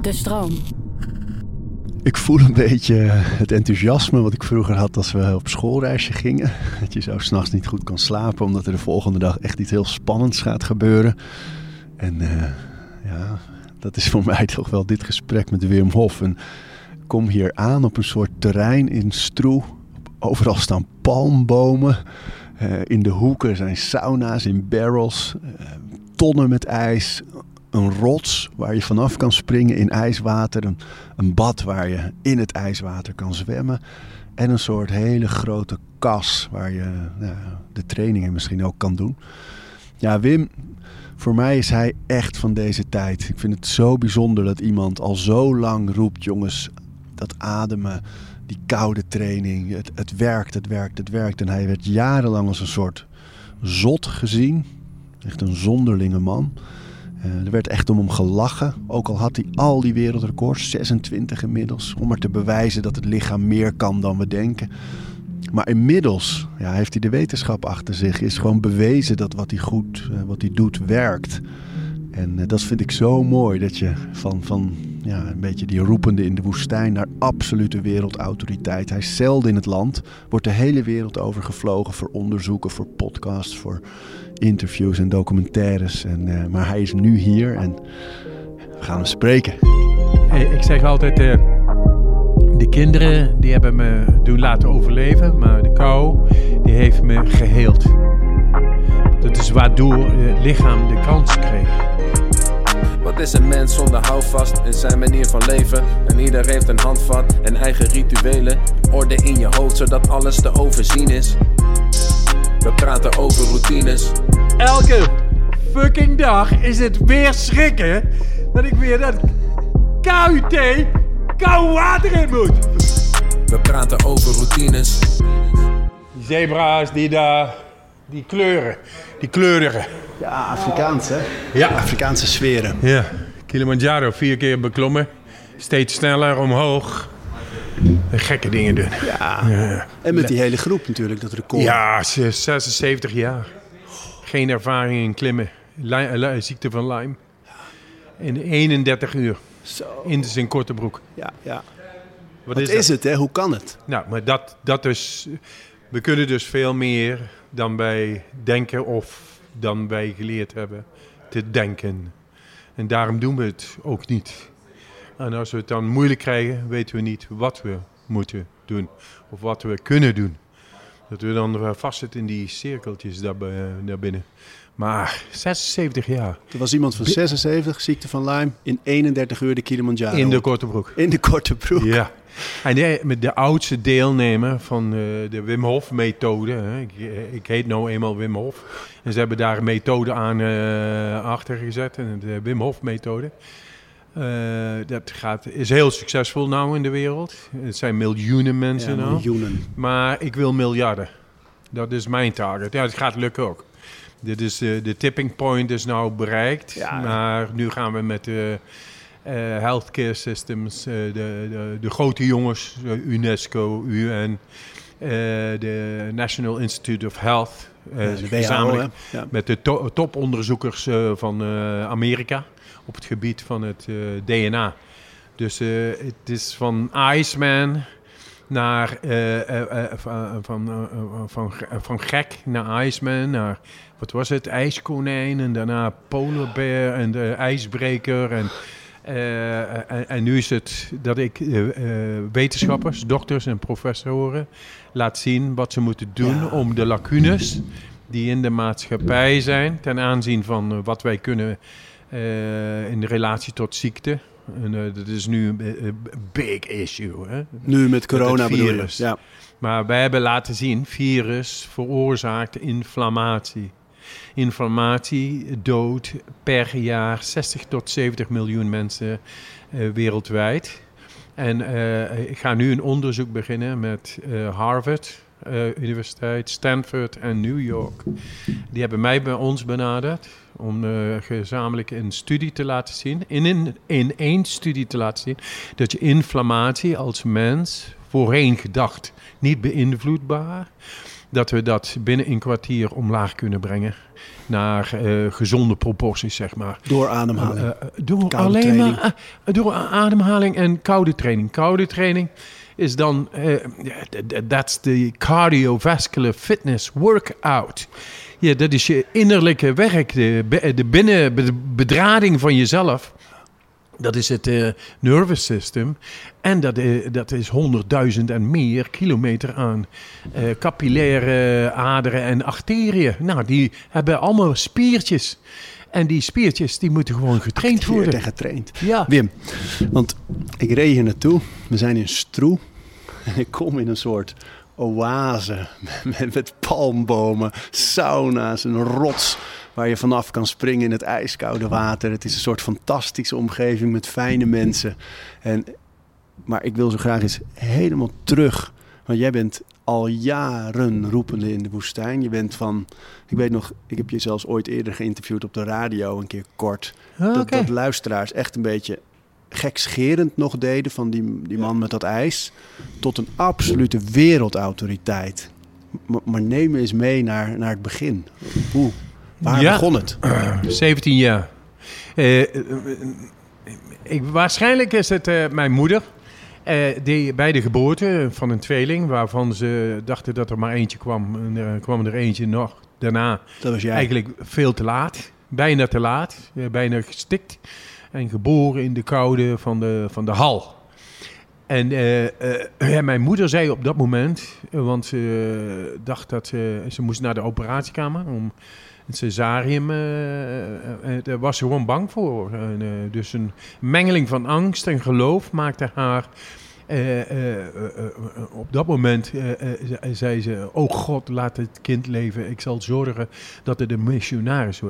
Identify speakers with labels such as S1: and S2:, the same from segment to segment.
S1: De stroom.
S2: Ik voel een beetje het enthousiasme wat ik vroeger had als we op schoolreisje gingen. Dat je zo s'nachts niet goed kan slapen omdat er de volgende dag echt iets heel spannends gaat gebeuren. En uh, ja, dat is voor mij toch wel dit gesprek met Wim Hof. En kom hier aan op een soort terrein in Stroe. Overal staan palmbomen. Uh, in de hoeken zijn sauna's in barrels. Uh, tonnen met ijs een rots waar je vanaf kan springen in ijswater. Een, een bad waar je in het ijswater kan zwemmen. En een soort hele grote kas waar je nou, de trainingen misschien ook kan doen. Ja, Wim, voor mij is hij echt van deze tijd. Ik vind het zo bijzonder dat iemand al zo lang roept: jongens, dat ademen, die koude training, het, het werkt, het werkt, het werkt. En hij werd jarenlang als een soort zot gezien. Echt een zonderlinge man. Uh, er werd echt om hem gelachen. Ook al had hij al die wereldrecords, 26 inmiddels. Om maar te bewijzen dat het lichaam meer kan dan we denken. Maar inmiddels ja, heeft hij de wetenschap achter zich. Is gewoon bewezen dat wat hij goed, uh, wat hij doet, werkt. En uh, dat vind ik zo mooi. Dat je van, van ja, een beetje die roepende in de woestijn naar absolute wereldautoriteit. Hij is zelden in het land. Wordt de hele wereld over gevlogen voor onderzoeken, voor podcasts, voor interviews en documentaires. En, uh, maar hij is nu hier en we gaan hem spreken.
S3: Hey, ik zeg altijd, uh, de kinderen die hebben me doen laten overleven, maar de kou die heeft me geheeld. Dat is waardoor het lichaam de kans kreeg.
S4: Wat is een mens zonder houvast in zijn manier van leven? En ieder heeft een handvat en eigen rituelen. Orde in je hoofd zodat alles te overzien is. We praten over routines.
S3: Elke fucking dag is het weer schrikken dat ik weer dat KUT koud water in moet.
S4: We praten over routines.
S3: Die zebra's die daar, die kleuren, die kleurige.
S2: Ja, Afrikaans hè?
S3: Ja.
S2: Afrikaanse sferen.
S3: Ja, Kilimanjaro vier keer beklommen, steeds sneller omhoog. Gekke dingen doen.
S2: Ja. ja. En met die hele groep natuurlijk, dat record.
S3: Ja, 76 jaar. Geen ervaring in klimmen. Lyme, ziekte van Lyme. In 31 uur.
S2: Zo.
S3: In zijn korte broek.
S2: Ja, ja.
S3: Wat,
S2: Wat
S3: is,
S2: het, hè? Hoe kan het?
S3: Nou, maar dat, dat dus... We kunnen dus veel meer dan wij denken of dan wij geleerd hebben te denken. En daarom doen we het ook niet. En als we het dan moeilijk krijgen, weten we niet wat we moeten doen. Of wat we kunnen doen. Dat we dan vastzitten in die cirkeltjes daar, binnen. Maar 76 jaar.
S2: Er was iemand van 76, ziekte van Lyme, in 31 uur de Kilimanjaro.
S3: In de korte broek.
S2: In de korte broek.
S3: Ja. En de, met de oudste deelnemer van uh, de Wim Hof methode. Ik, ik, heet nou eenmaal Wim Hof. En ze hebben daar een methode aan achter gezet. De Wim Hof methode. Uh, dat gaat, is heel succesvol nou in de wereld. Het zijn miljoenen mensen
S2: ja,
S3: nou.
S2: miljoenen.
S3: Maar ik wil miljarden. Dat is mijn target. Ja, het gaat lukken ook. Dit is uh, de tipping point is nou bereikt.
S2: Ja,
S3: maar nu gaan we met de uh, healthcare systems, de, de, de, grote jongens, UNESCO, UN, de National Institute of Health.
S2: Ja, gezamenlijk
S3: ja. met de to toponderzoekers van Amerika op het gebied van het uh, DNA. Dus uh, het is van Iceman naar van, van, van, van gek naar Iceman, naar wat was het, ijskonijn en daarna polarbear en de ijsbreker en en, en, nu is het dat ik wetenschappers, dokters en professoren laat zien wat ze moeten doen
S2: Ja.
S3: om de lacunes die in de maatschappij zijn ten aanzien van eh, wat wij kunnen eh, in relatie tot ziekte. En, eh, dat is nu een een big issue. Hè?
S2: Nu met corona je.
S3: virus.
S2: Ja.
S3: Maar wij hebben laten zien, virus veroorzaakt inflammatie. Inflammatie doodt per jaar 60 tot 70 miljoen mensen eh, wereldwijd. En eh, ik ga nu een onderzoek beginnen met eh, Harvard eh, Universiteit, Stanford en New York. Die hebben mij bij ons benaderd om eh, gezamenlijk een studie te laten zien. In, in, in één studie te laten zien dat je inflammatie als mens voorheen gedacht niet beïnvloedbaar. Dat we dat binnen een kwartier omlaag kunnen brengen naar eh, gezonde proporties, zeg maar.
S2: Door ademhaling.
S3: Uh, door
S2: Koude
S3: alleen
S2: training.
S3: maar door ademhaling en koude training. Koude training is dan, uh, that's the cardiovascular fitness workout. Ja, dat is je innerlijke werk, de, de binnenbedrading van jezelf. Dat is het uh, nervous system. En dat, uh, dat is honderdduizend en meer kilometer aan uh, capillaire aderen en arteriën. Nou, die hebben allemaal spiertjes. En die spiertjes die moeten gewoon getraind worden.
S2: En getraind.
S3: Ja.
S2: Wim, want ik reed hier naartoe. We zijn in Stroe. En ik kom in een soort oase met, met palmbomen, sauna's, een rots waar je vanaf kan springen in het ijskoude water. Het is een soort fantastische omgeving met fijne mensen. En, maar ik wil zo graag eens helemaal terug. Want jij bent al jaren roepende in de woestijn. Je bent van, ik weet nog, ik heb je zelfs ooit eerder geïnterviewd op de radio, een keer kort.
S3: Ah,
S2: dat, luisteraars echt een beetje gekscherend nog deden van die, die man met dat ijs. Tot een absolute wereldautoriteit. Maar, maar neem eens mee naar, naar het begin. Hoe? Waar
S3: Ja.
S2: begon het?
S3: 17 jaar. Eh, eh, ik, waarschijnlijk is het eh, mijn moeder. Eh, die bij de geboorte van een tweeling, waarvan ze dachten dat er maar eentje kwam, en er kwam er eentje nog daarna.
S2: Dat was jij.
S3: Eigenlijk veel te laat. Bijna te laat. eh, bijna gestikt. En geboren in de koude van de, van de hal. En eh, eh, ja, mijn moeder zei op dat moment, eh, want ze dacht dat ze, ze moest naar de operatiekamer om een cesarium. daar was ze gewoon bang voor. En, dus een mengeling van angst en geloof maakte haar. op dat moment ze- zei ze: Oh God, laat het kind leven. Ik zal zorgen dat het een missionaris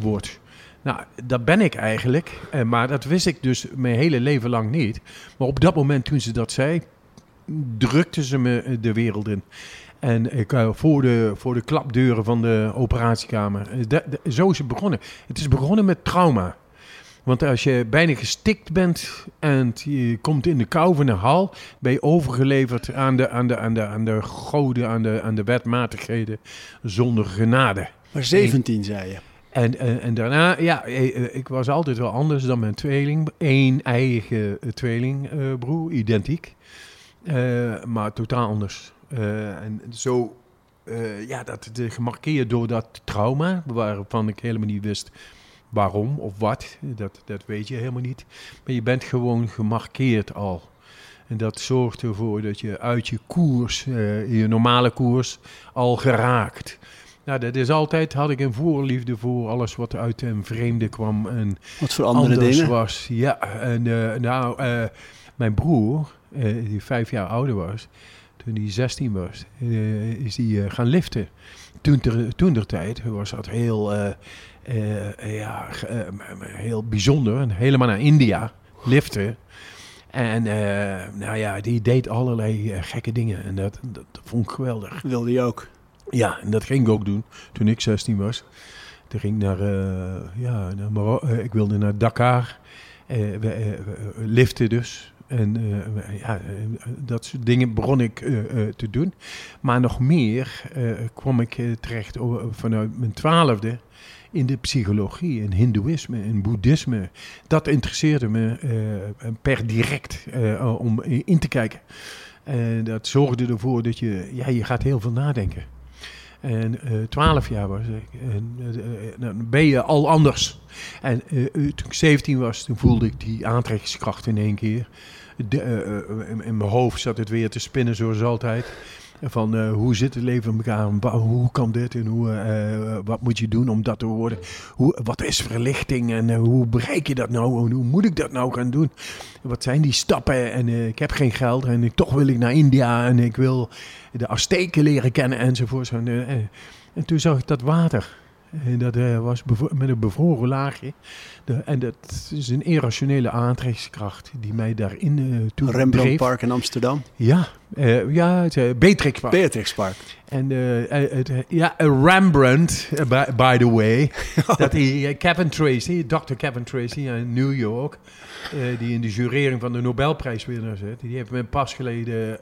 S3: wordt. Nou, dat ben ik eigenlijk. Eh, maar dat wist ik dus mijn hele leven lang niet. Maar op dat moment toen ze dat zei, drukte ze me eh, de wereld in. En ik, eh, voor, de, voor de klapdeuren van de operatiekamer. Zo is het begonnen. Het is begonnen met trauma. Want als je bijna gestikt bent en je komt in de kou van de hal, ben je overgeleverd aan de, aan de, aan de, aan de goden, aan de, aan de wetmatigheden, zonder genade.
S2: Maar 17 zei je.
S3: En, en, en daarna, ja, eh, eh, ik was altijd wel anders dan mijn tweeling. Eén eigen eh, tweelingbroer, identiek. Eh, maar totaal anders. Eh, en zo, eh, ja, dat gemarkeerd door dat trauma, waarvan ik helemaal niet wist waarom of wat. Dat, dat weet je helemaal niet. Maar je bent gewoon gemarkeerd al. En dat zorgt ervoor dat je uit je koers, eh, je normale koers, al geraakt. Nou, dat is altijd, had ik een voorliefde voor alles wat uit een vreemde kwam en
S2: Wat voor andere
S3: anders
S2: dingen?
S3: was. Ja, en eh, nou, eh, mijn broer, eh, die vijf jaar ouder was, toen hij 16 was, is hij eh, gaan liften. Toen ter, toen der tijd was dat heel, ja, heel bijzonder. En helemaal naar India liften. En nou ja, die deed allerlei gekke dingen. En dat, dat, dat vond ik geweldig.
S2: Wilde je ook.
S3: Ja, en dat ging ik ook doen toen ik 16 was. Toen ging ik eh, ja, eh, ik wilde naar Dakar, eh, liften dus. En ja, dat soort dingen begon ik te doen. Maar nog meer kwam ik terecht vanuit mijn twaalfde in de psychologie, in hindoeïsme, in boeddhisme. Dat interesseerde me per direct om in te kijken. En dat zorgde ervoor dat je, ja, je gaat heel veel nadenken. En eh, twaalf jaar was ik. En eh, eh, dan ben je al anders. En toen ik 17 was, toen voelde ik die aantrekkingskracht in één keer. In mijn hoofd zat het weer te spinnen zoals altijd. Van eh, hoe zit het leven in elkaar? Hoe kan dit? En hoe, eh, wat moet je doen om dat te worden? Hoe, wat is verlichting? En eh, hoe bereik je dat nou? Hoe moet ik dat nou gaan doen? Wat zijn die stappen? En eh, ik heb geen geld. En toch wil ik naar India. En ik wil de Azteken leren kennen enzovoort. En, eh, eh, en toen zag ik dat water. En dat eh, was met een bevroren laagje. De, en dat is een irrationele aantrekkingskracht die mij daarin eh toe
S2: Rembrandt. Park in Amsterdam.
S3: Ja, eh, ja het uh, Beatrixpark.
S2: Beatrix Park.
S3: En het, ja, Rembrandt, by, by the way, dat die Kevin Tracy, Dr. Kevin Tracy in New York, die in de jurering van de Nobelprijswinnaar zit, die heeft me pas geleden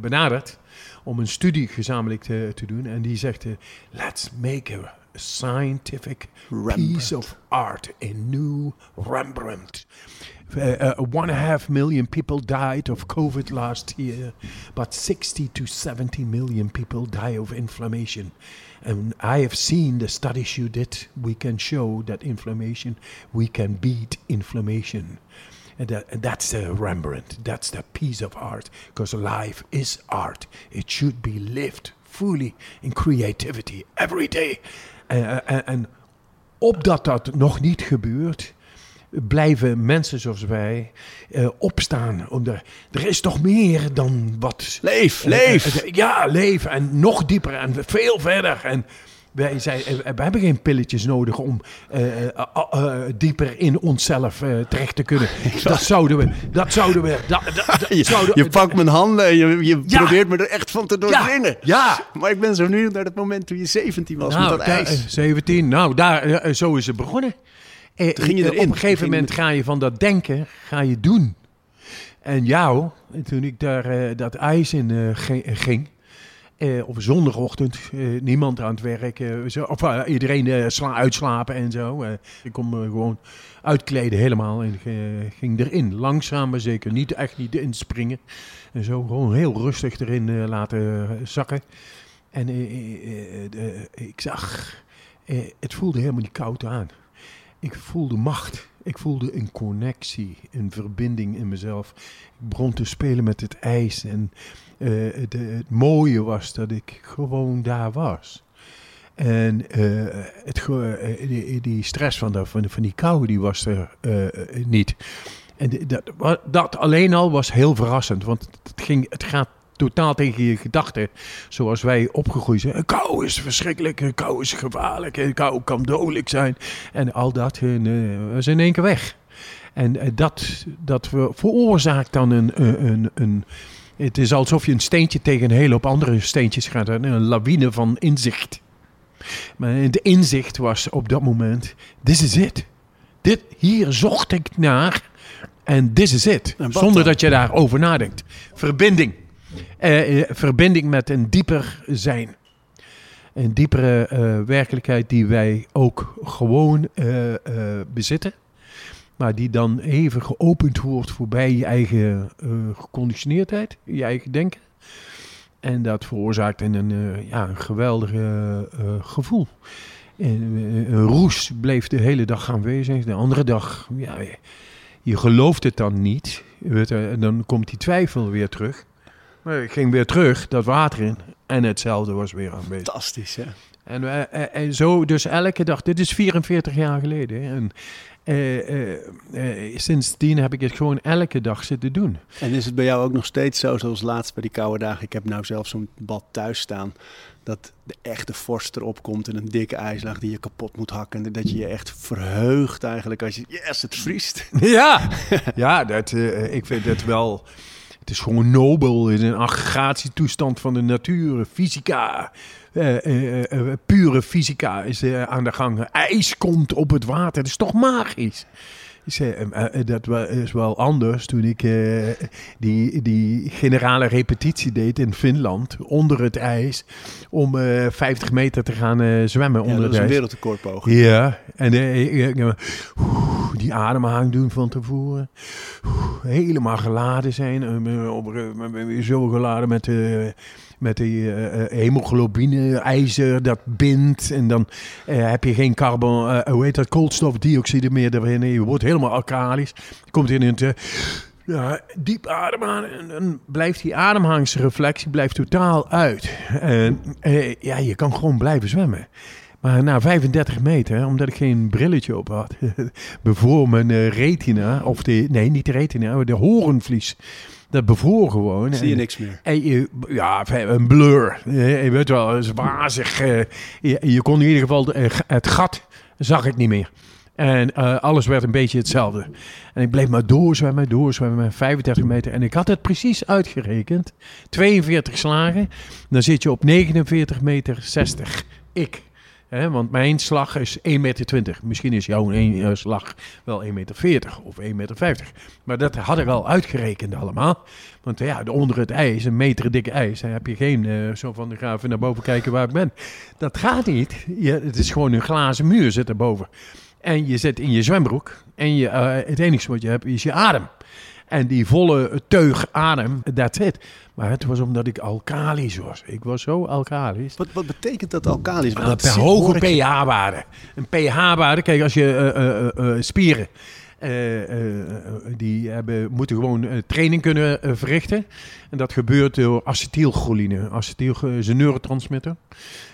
S3: benaderd om een studie gezamenlijk te, te doen. En die zegt, let's make a scientific
S2: Rembrandt.
S3: piece of art a New Rembrandt. Uh, uh, one and a half million people died of COVID last year, but 60 to 70 million people die of inflammation. And I have seen the studies you did. We can show that inflammation, we can beat inflammation. And, that, and that's the Rembrandt. That's the piece of art. Because life is art. It should be lived fully in creativity every day. En opdat dat nog niet gebeurt, blijven mensen zoals wij eh, opstaan. Om de, er is toch meer dan wat.
S2: Leef, leef.
S3: ja, leef. En nog dieper en veel verder. En wij zijn, eh, we hebben geen pilletjes nodig om eh, eh, dieper in onszelf terecht te kunnen. Dat zouden we. Dat zouden we. Dat, dat, dat
S2: Je,
S3: zouden,
S2: je pakt mijn handen en je, je
S3: Ja.
S2: probeert me er echt van te doordringen.
S3: Ja.
S2: Maar ik ben zo nu naar het moment toen je 17 was
S3: Nou,
S2: met dat
S3: daar-
S2: ijs.
S3: eh, 17. Nou, daar, zo is het begonnen. Eh,
S2: Toen ging je erin.
S3: Op een gegeven moment ga je van dat denken, ga je doen. En jou, toen ik daar dat ijs in ging, eh, op zondagochtend, eh, niemand aan het werk, eh, of iedereen sla, uitslapen en zo. ik kon me gewoon uitkleden helemaal en ging erin. Langzaam maar zeker, niet echt niet inspringen. En zo gewoon heel rustig erin laten zakken. En ik zag, het voelde helemaal niet koud aan. Ik voelde macht. Ik voelde een connectie, een verbinding in mezelf. Ik begon te spelen met het ijs. En eh, het, mooie was dat ik gewoon daar was. En eh, het, eh, die, stress van, de, van, die kou, die was er niet. En dat, dat alleen al was heel verrassend. Want het, ging, het gaat totaal tegen je gedachten. Zoals wij opgegroeid zijn. Kou is verschrikkelijk, kou is gevaarlijk, en kou kan dodelijk zijn. En al dat en, eh, was in één keer weg. En eh, dat, dat we- veroorzaakt dan een, een, een, een... Het is alsof je een steentje tegen een hele hoop andere steentjes gaat. Een, een lawine van inzicht. Maar het inzicht was op dat moment... This is it. Dit, hier zocht ik naar. En this is
S2: wat
S3: Zonder dat je daarover nadenkt. Verbinding. Eh, eh, verbinding met een dieper zijn. Een diepere eh, werkelijkheid die wij ook gewoon eh, bezitten. Maar die dan even geopend wordt voorbij je eigen geconditioneerdheid, je eigen denken. En dat veroorzaakt een, ja, een geweldig gevoel. En, een roes bleef de hele dag aanwezig. De andere dag, ja, je, gelooft het dan niet. En dan komt die twijfel weer terug. Ik ging weer terug, dat water in. En hetzelfde was weer aanwezig.
S2: Fantastisch, hè?
S3: En, eh, eh, en zo dus elke dag. Dit is 44 jaar geleden. En eh, sindsdien heb ik het gewoon elke dag zitten doen.
S2: En is het bij jou ook nog steeds zo, zoals laatst bij die koude dagen? Ik heb nou zelf zo'n bad thuis staan. Dat de echte vorst erop komt en een dikke ijslaag die je kapot moet hakken. En dat je je echt verheugt eigenlijk als je, yes, het vriest.
S3: Ja, ja dat, ik vind het wel... Het is gewoon nobel. Het is een aggregatietoestand van de natuur. Fysica. eh, eh, eh, pure fysica is aan de gang. IJs komt op het water. Dat is toch magisch? Is, eh, eh, dat is wel anders toen ik eh, die, die generale repetitie deed in Finland. Onder het ijs. Om eh 50 meter te gaan zwemmen
S2: Ja,
S3: onder
S2: dat
S3: het
S2: is een wereldrecordpoging.
S3: Ja, en die ademhaling doen van tevoren. Helemaal geladen zijn. Zo geladen met, de met die eh, eh, hemoglobine, ijzer dat bindt. En dan eh, heb je geen carbon, hoe heet dat, koolstofdioxide meer erin. Je wordt helemaal alkalisch. Komt in het... ja, diep ademen en dan blijft die ademhalingsreflectie blijft totaal uit. En eh, ja, je kan gewoon blijven zwemmen. Maar na 35 meter, omdat ik geen brilletje op had, bevroor mijn retina, of de, nee, niet de retina, de horenvlies. Dat bevroor gewoon.
S2: Zie je
S3: En-
S2: niks meer.
S3: en je, ja, een blur. Je weet wel, het is wazig. eh, Je, je kon in ieder geval de- eh, het gat zag ik niet meer. En eh, alles werd een beetje hetzelfde. En ik bleef maar doorzwemmen, doorzwemmen, 35 meter. En ik had het precies uitgerekend. 42 slagen, dan zit je op 49 meter 60. Ik. Want mijn slag is 1,20 meter. Misschien is jouw een, eh, slag wel 1,40 meter of 1,50 meter. Maar dat had ik al uitgerekend allemaal. Want ja, de- onder het ijs, een meter dikke ijs, dan heb je geen eh, zo van, ik ga even naar boven kijken waar ik ben. Dat gaat niet. Je, het is gewoon een glazen muur zit erboven. En je zit in je zwembroek en je, eh, het enige wat je hebt is je adem. En die volle teug adem, that's it. Maar het was omdat ik alkalisch was. Ik was zo alkalisch.
S2: Wat, wat betekent dat alkalisch? Dat zit-
S3: hoge pH-waarde. Een pH-waarde, kijk, als je eh, eh, eh, spieren. Eh, eh, eh, die hebben, moeten gewoon training kunnen verrichten. En dat gebeurt door acetylcholine. Acetyl is een neurotransmitter.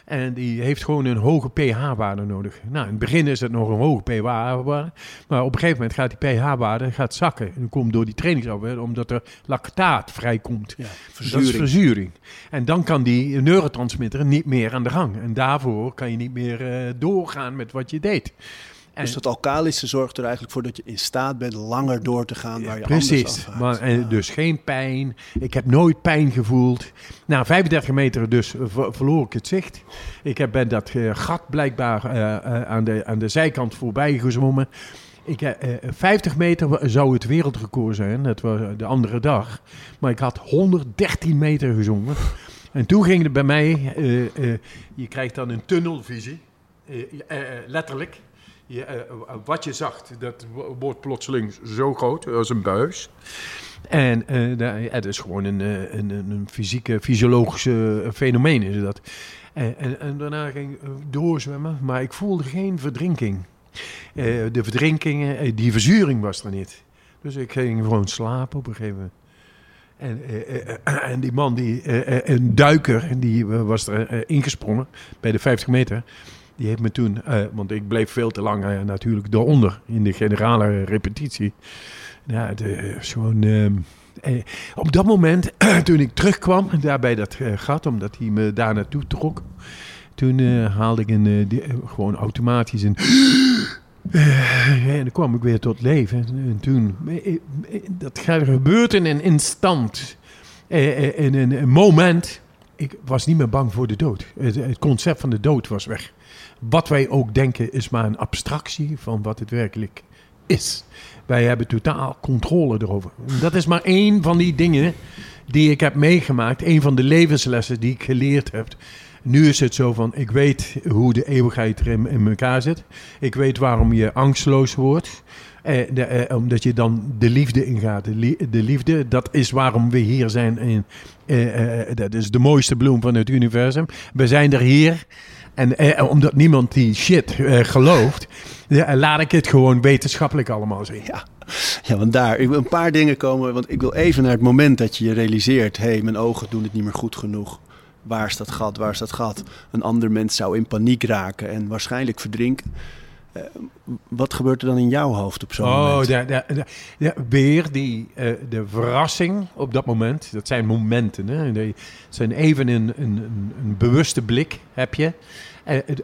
S3: En die heeft gewoon een hoge pH-waarde nodig. Nou, in het begin is het nog een hoge pH-waarde. Maar op een gegeven moment gaat die pH-waarde gaat zakken. En dat komt door die trainingsarbeid, omdat er lactaat vrijkomt.
S2: Ja,
S3: Dat is
S2: verzuring.
S3: verzuring. En dan kan die neurotransmitter niet meer aan de gang. En daarvoor kan je niet meer doorgaan met wat je deed. En,
S2: Dus dat alkalische zorgt er eigenlijk voor dat je in staat bent langer door te gaan waar je anders
S3: precies. Maar, eh, dus geen pijn. Ik heb nooit pijn gevoeld. Na 35 meter dus ver- verloor ik het zicht. Ik heb, ben dat eh, gat blijkbaar eh, eh, aan, de, aan de zijkant voorbij gezwommen. Ik, eh, eh, 50 meter zou het wereldrecord zijn. Dat was de andere dag. Maar ik had 113 meter gezongen. En toen ging het bij mij... eh, eh, je krijgt dan een tunnelvisie. Letterlijk. Eh, wat je zag, dat wo- wordt plotseling zo groot als een buis. En ja, het is gewoon een, eh, een, een, een fysieke, fysiologische fenomeen is dat. En, en, daarna ging ik doorzwemmen, maar ik voelde geen verdrinking. De verdrinkingen, die verzuring was er niet. Dus ik ging gewoon slapen op een gegeven moment. En, en die man, die, een duiker, die was er ingesprongen bij de 50 meter. Die heeft me toen, eh, want ik bleef veel te lang eh, natuurlijk daaronder in de generale repetitie. Ja, het eh, gewoon. ehm, eh, op dat moment, toen ik terugkwam, daar bij dat gat, omdat hij me daar naartoe trok, toen haalde ik een, gewoon automatisch een. En dan kwam ik weer tot leven. En toen, dat gebeurt in een instant, in een, moment. Ik was niet meer bang voor de dood. Het concept van de dood was weg. Wat wij ook denken is maar een abstractie van wat het werkelijk is. Wij hebben totaal controle erover. Dat is maar één van die dingen die ik heb meegemaakt. Een van de levenslessen die ik geleerd heb. Nu is het zo van, ik weet hoe de eeuwigheid er in, in elkaar zit. Ik weet waarom je angstloos wordt. Eh, eh, omdat je dan de liefde ingaat. De, de liefde, dat is waarom we hier zijn. In, eh, eh, dat is de mooiste bloem van het universum. We zijn er hier. En eh, omdat niemand die shit eh, gelooft, ja, laat ik het gewoon wetenschappelijk allemaal zien.
S2: Ja. ja, want daar, een paar dingen komen. Want ik wil even naar het moment dat je je realiseert: hé, hey, mijn ogen doen het niet meer goed genoeg. Waar is dat gat? Waar is dat gat? Een ander mens zou in paniek raken en waarschijnlijk verdrinken. Eh, wat gebeurt er dan in jouw hoofd op zo'n
S3: Oh,
S2: moment?
S3: daar, daar- ja, weer die, eh, de verrassing op dat moment. Dat zijn momenten. Hè? Die- zijn even een, een, een, bewuste blik heb je. Het-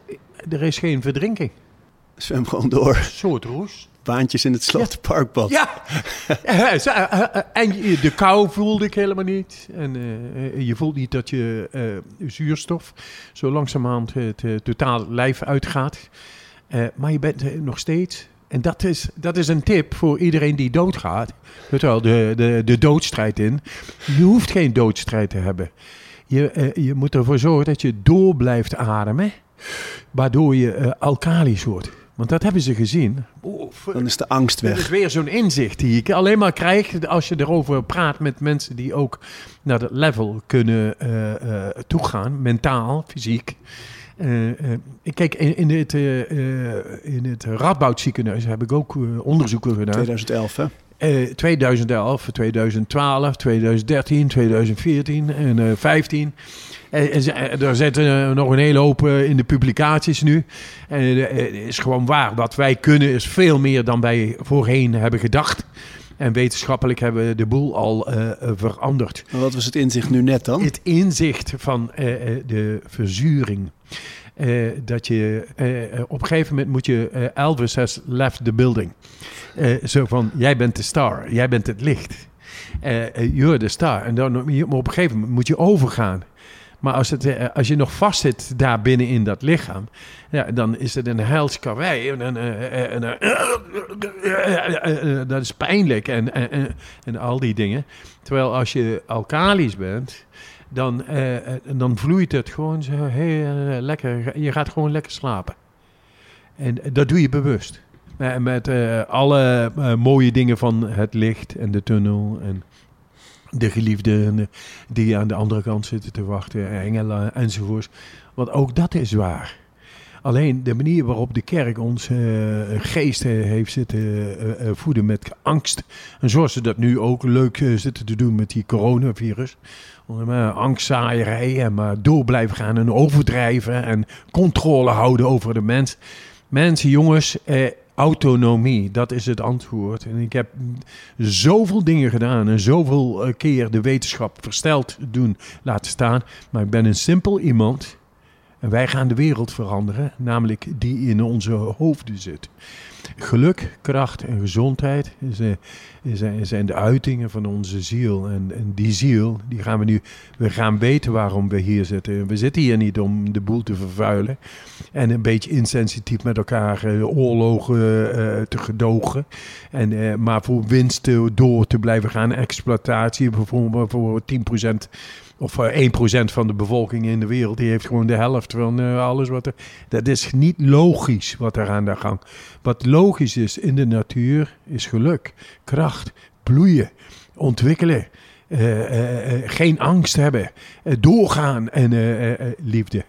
S3: er is geen verdrinking.
S2: Zwem gewoon door.
S3: Een soort roes.
S2: Baantjes in het Slotenparkbad.
S3: Ja, en de kou voelde ik helemaal niet. En je voelt niet dat je zuurstof zo langzamerhand het totaal lijf uitgaat. Eh, maar je bent eh, nog steeds... En dat is, dat is een tip voor iedereen die doodgaat. Weet wel, de, de, de doodstrijd in. Je hoeft geen doodstrijd te hebben. Je, eh, je moet ervoor zorgen dat je door blijft ademen. Waardoor je alkalisch wordt. Want dat hebben ze gezien.
S2: Dan is de angst
S3: dat is
S2: weg.
S3: weer zo'n inzicht die ik alleen maar krijg als je erover praat met mensen die ook naar dat level kunnen toegaan, mentaal, fysiek. Eh, eh, ik kijk, in, in, het, eh, in het Radboud ziekenhuis heb ik ook onderzoeken gedaan.
S2: 2011, hè?
S3: eh, 2011, 2012, 2013, 2014 en eh 15. En, en ze- eh, er zitten nog een hele hoop in de publicaties nu. En het is gewoon waar. Wat wij kunnen is veel meer dan wij voorheen hebben gedacht. En wetenschappelijk hebben we de boel al eh, veranderd.
S2: Maar wat was het inzicht nu net dan?
S3: Het inzicht van eh, eh, de verzuring. Dat je op een gegeven moment moet je eh, Elvis has left the building. Zo van jij bent de star, jij bent het licht. You're the star. En dan maar op een gegeven moment moet je overgaan. Maar als, het, eh, als je nog vastzit daar binnen in dat lichaam, ja, dan is het een hels karwei. En, eh, eh, en, dat is pijnlijk en, en, en, al die dingen. Terwijl als je alkalisch bent, dan, eh, dan vloeit het gewoon zo heel lekker. Je gaat gewoon lekker slapen. En dat doe je bewust. Met alle mooie dingen van het licht en de tunnel en de geliefden die aan de andere kant zitten te wachten, engelen enzovoorts. Want ook dat is waar. Alleen de manier waarop de kerk ons eh, geest eh, heeft zitten eh, voeden met angst. En zoals ze dat nu ook leuk zitten te doen met die coronavirus. Maar angstzaaierij en maar door blijven gaan en overdrijven en controle houden over de mens. Mensen, jongens, autonomie, dat is het antwoord. En ik heb zoveel dingen gedaan en zoveel eh, keer de wetenschap versteld doen laten staan. Maar ik ben een simpel iemand. En wij gaan de wereld veranderen, namelijk die in onze hoofden zit. Geluk, kracht en gezondheid zijn, zijn, zijn de uitingen van onze ziel. En, en die ziel, die gaan we nu, we gaan weten waarom we hier zitten. We zitten hier niet om de boel te vervuilen en een beetje insensitief met elkaar eh, oorlogen eh, te gedogen. En, eh, maar voor winst eh, door te blijven gaan, exploitatie bijvoorbeeld voor 10% of eh, 1% van de bevolking in de wereld, die heeft gewoon de helft van eh, alles wat er. Dat is niet logisch wat er aan de gang. Wat logisch is in de natuur is geluk, kracht, bloeien, ontwikkelen. eh, eh, eh, geen angst hebben, eh, doorgaan en eh, eh, eh, liefde.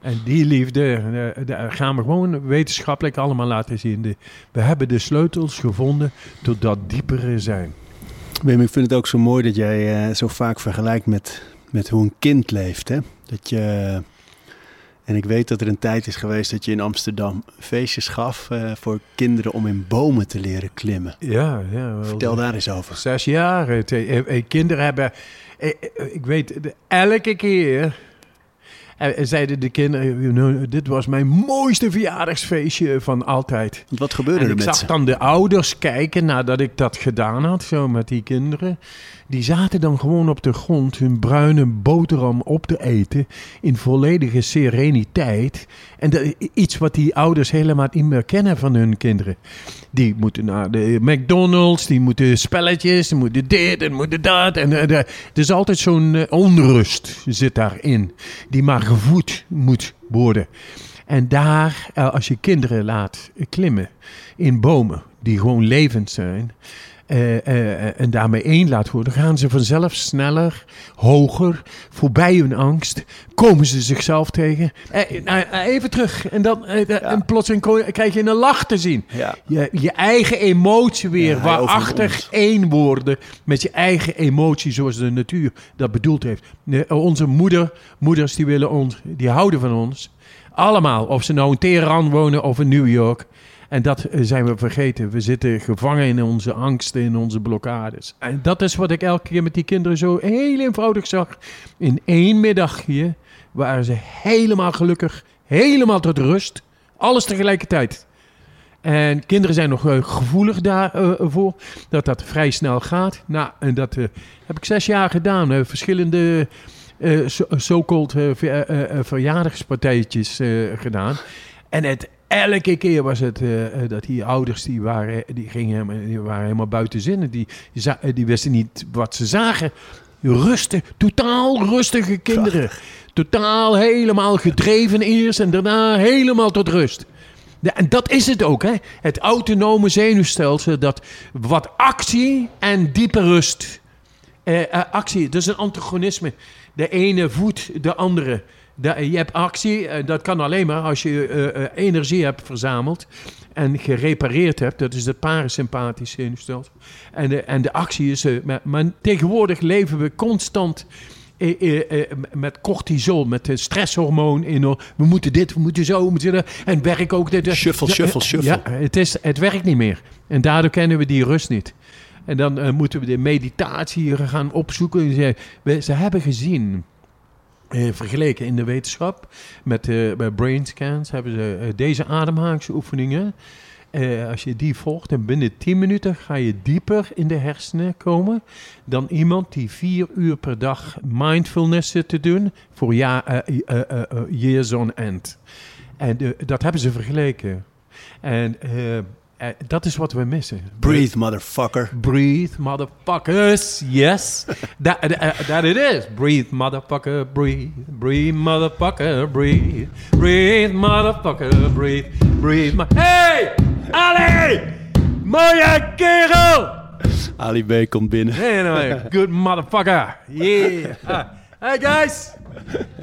S3: En die liefde eh, daar gaan we gewoon wetenschappelijk allemaal laten zien. We hebben de sleutels gevonden tot dat diepere zijn.
S2: Wim, ik vind het ook zo mooi dat jij eh, zo vaak vergelijkt met, met hoe een kind leeft. Hè? Dat je, en ik weet dat er een tijd is geweest dat je in Amsterdam feestjes gaf eh, voor kinderen om in bomen te leren klimmen.
S3: Ja, ja. wel-
S2: Vertel daar eens over.
S3: Zes jaar. Eh, kinderen hebben, ik weet, elke keer eh, zeiden de kinderen, you know, dit was mijn mooiste verjaardagsfeestje van altijd.
S2: Wat gebeurde
S3: En
S2: er
S3: ik
S2: met
S3: zag
S2: ze?
S3: dan de ouders kijken nadat ik dat gedaan had, zo met die kinderen. Die zaten dan gewoon op de grond hun bruine boterham op te eten in volledige sereniteit. En iets wat die ouders helemaal niet meer kennen van hun kinderen. Die moeten naar de McDonald's, die moeten spelletjes, die moeten dit en moeten dat. En eh, er is altijd zo'n eh, onrust zit daarin, die maar gevoed moet worden. En daar, eh, als je kinderen laat klimmen in bomen die gewoon levend zijn. Eh, eh, en daarmee één laat worden, gaan ze vanzelf sneller, hoger, voorbij hun angst, komen ze zichzelf tegen. Eh, nou, eh, even terug, en dan eh, eh, en plotseling krijg je een lach te zien.
S2: Ja.
S3: Je, je eigen emotie weer,
S2: Ja, overwint.
S3: één worden met je eigen emotie zoals de natuur dat bedoeld heeft. Onze moeder, moeders die willen ons, die houden van ons. Allemaal, of ze nou in Teheran wonen of in New York. En dat eh, zijn we vergeten. We zitten gevangen in onze angsten, in onze blokkades. En dat is wat ik elke keer met die kinderen zo heel eenvoudig zag. In één middagje waren ze helemaal gelukkig, helemaal tot rust. Alles tegelijkertijd. En kinderen zijn nog eh, gevoelig daarvoor, dat dat vrij snel gaat. Nou, en dat eh, heb ik zes jaar gedaan. eh, verschillende eh, zo- so-called eh, ver- eh, eh, verjaardagspartijtjes eh, gedaan. En het, elke keer was het eh, eh, dat die ouders, die waren, die gingen helemaal, die waren helemaal buiten zinnen. Die, eh, die wisten niet wat ze zagen. Rustig, totaal rustige kinderen. Totaal helemaal gedreven eerst en daarna helemaal tot rust. Ja, en dat is het ook, hè? Het autonome zenuwstelsel dat wat actie en diepe rust. Eh, actie, dat is een antagonisme. De ene voedt de andere. Je hebt actie, eh, dat kan alleen maar als je eh, eh, energie hebt verzameld en gerepareerd hebt. Dat is het parasympathische zenuwstelsel. En de, en de actie is... maar, tegenwoordig leven we constant met cortisol, met het stresshormoon. In, we moeten dit, we moeten zo, we moeten dat. En werk ook dit.
S2: Shuffle, shuffle, shuffle.
S3: Ja, het, is, het werkt niet meer. En daardoor kennen we die rust niet. En dan moeten we de meditatie gaan opzoeken. Ze, we- ze hebben gezien, eh, vergeleken in de wetenschap, met, eh bij brain scans, hebben ze eh, deze ademhalingsoefeningen. Als je die volgt en binnen 10 minuten ga je dieper in de hersenen komen dan iemand die vier uur per dag mindfulness zit te doen voor ja, years on end. En dat hebben ze vergeleken. En eh, eh, dat is wat we missen.
S2: Breathe, motherfucker.
S3: Breathe, motherfuckers. Yes. that, that, that it is. Breathe, motherfucker. Breathe. Breathe, motherfucker. Breathe. Breathe, motherfucker. Breathe. Breathe. ma- hey! Ali! Mooie kerel!
S2: Ali B komt binnen.
S3: Anyway, good motherfucker. Yeah. Ah. Hey guys.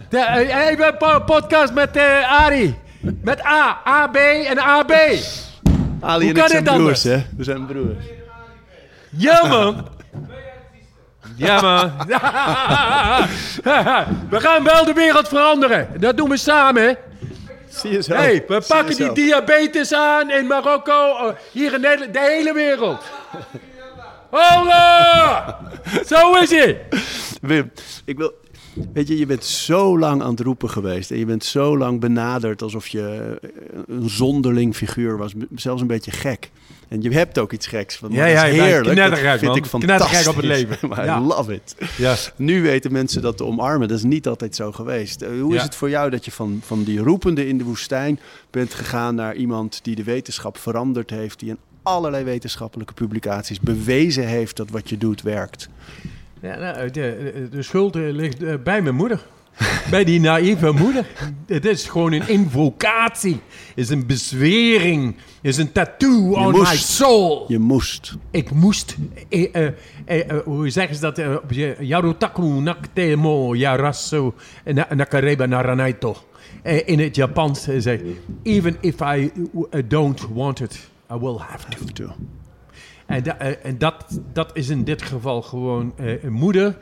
S3: De, eh, even een podcast met eh Ari. Met A. AB en AB.
S2: Ali
S3: Hoe
S2: en ik zijn broers, hè? We zijn broers.
S3: Ja, man. Ja, man. we gaan wel de wereld veranderen. Dat doen we samen, hè.
S2: Zie je zo?
S3: Hey, we pakken die diabetes aan in Marokko, oh, hier in Nederland, de hele wereld. Holla! Zo is het.
S2: Wim, ik wil... Weet je, je bent zo lang aan het roepen geweest. En je bent zo lang benaderd alsof je eh, een zonderling figuur was. Zelfs een beetje gek. En je hebt ook iets geks. Van,
S3: Ja,
S2: dat is
S3: ja,
S2: heerlijk. dat vind
S3: man.
S2: ik fantastisch.
S3: Op het leven.
S2: Maar
S3: Ja.
S2: I love it.
S3: Ja.
S2: Nu weten mensen dat te omarmen. Dat is niet altijd zo geweest. Eh, hoe is het voor jou dat je van, van die roepende in de woestijn bent gegaan naar iemand die de wetenschap veranderd heeft, die in allerlei wetenschappelijke publicaties bewezen heeft dat wat je doet werkt?
S3: Ja, nou, de, de schuld eh, ligt eh, bij mijn moeder. bij die naïeve moeder. Het is gewoon een invocatie. is een bezwering. is een tattoo on my
S2: moest.
S3: soul.
S2: Je moest.
S3: Ik moest, eh, eh, eh, eh, hoe zeggen ze dat? eh, je- Yarutaku naktemo yarasu na- nakareba naranaito. Eh, in het Japans eh, zegt, even if I don't want it, I will have to. En, da- eh, en dat, dat is in dit geval gewoon eh, een moeder.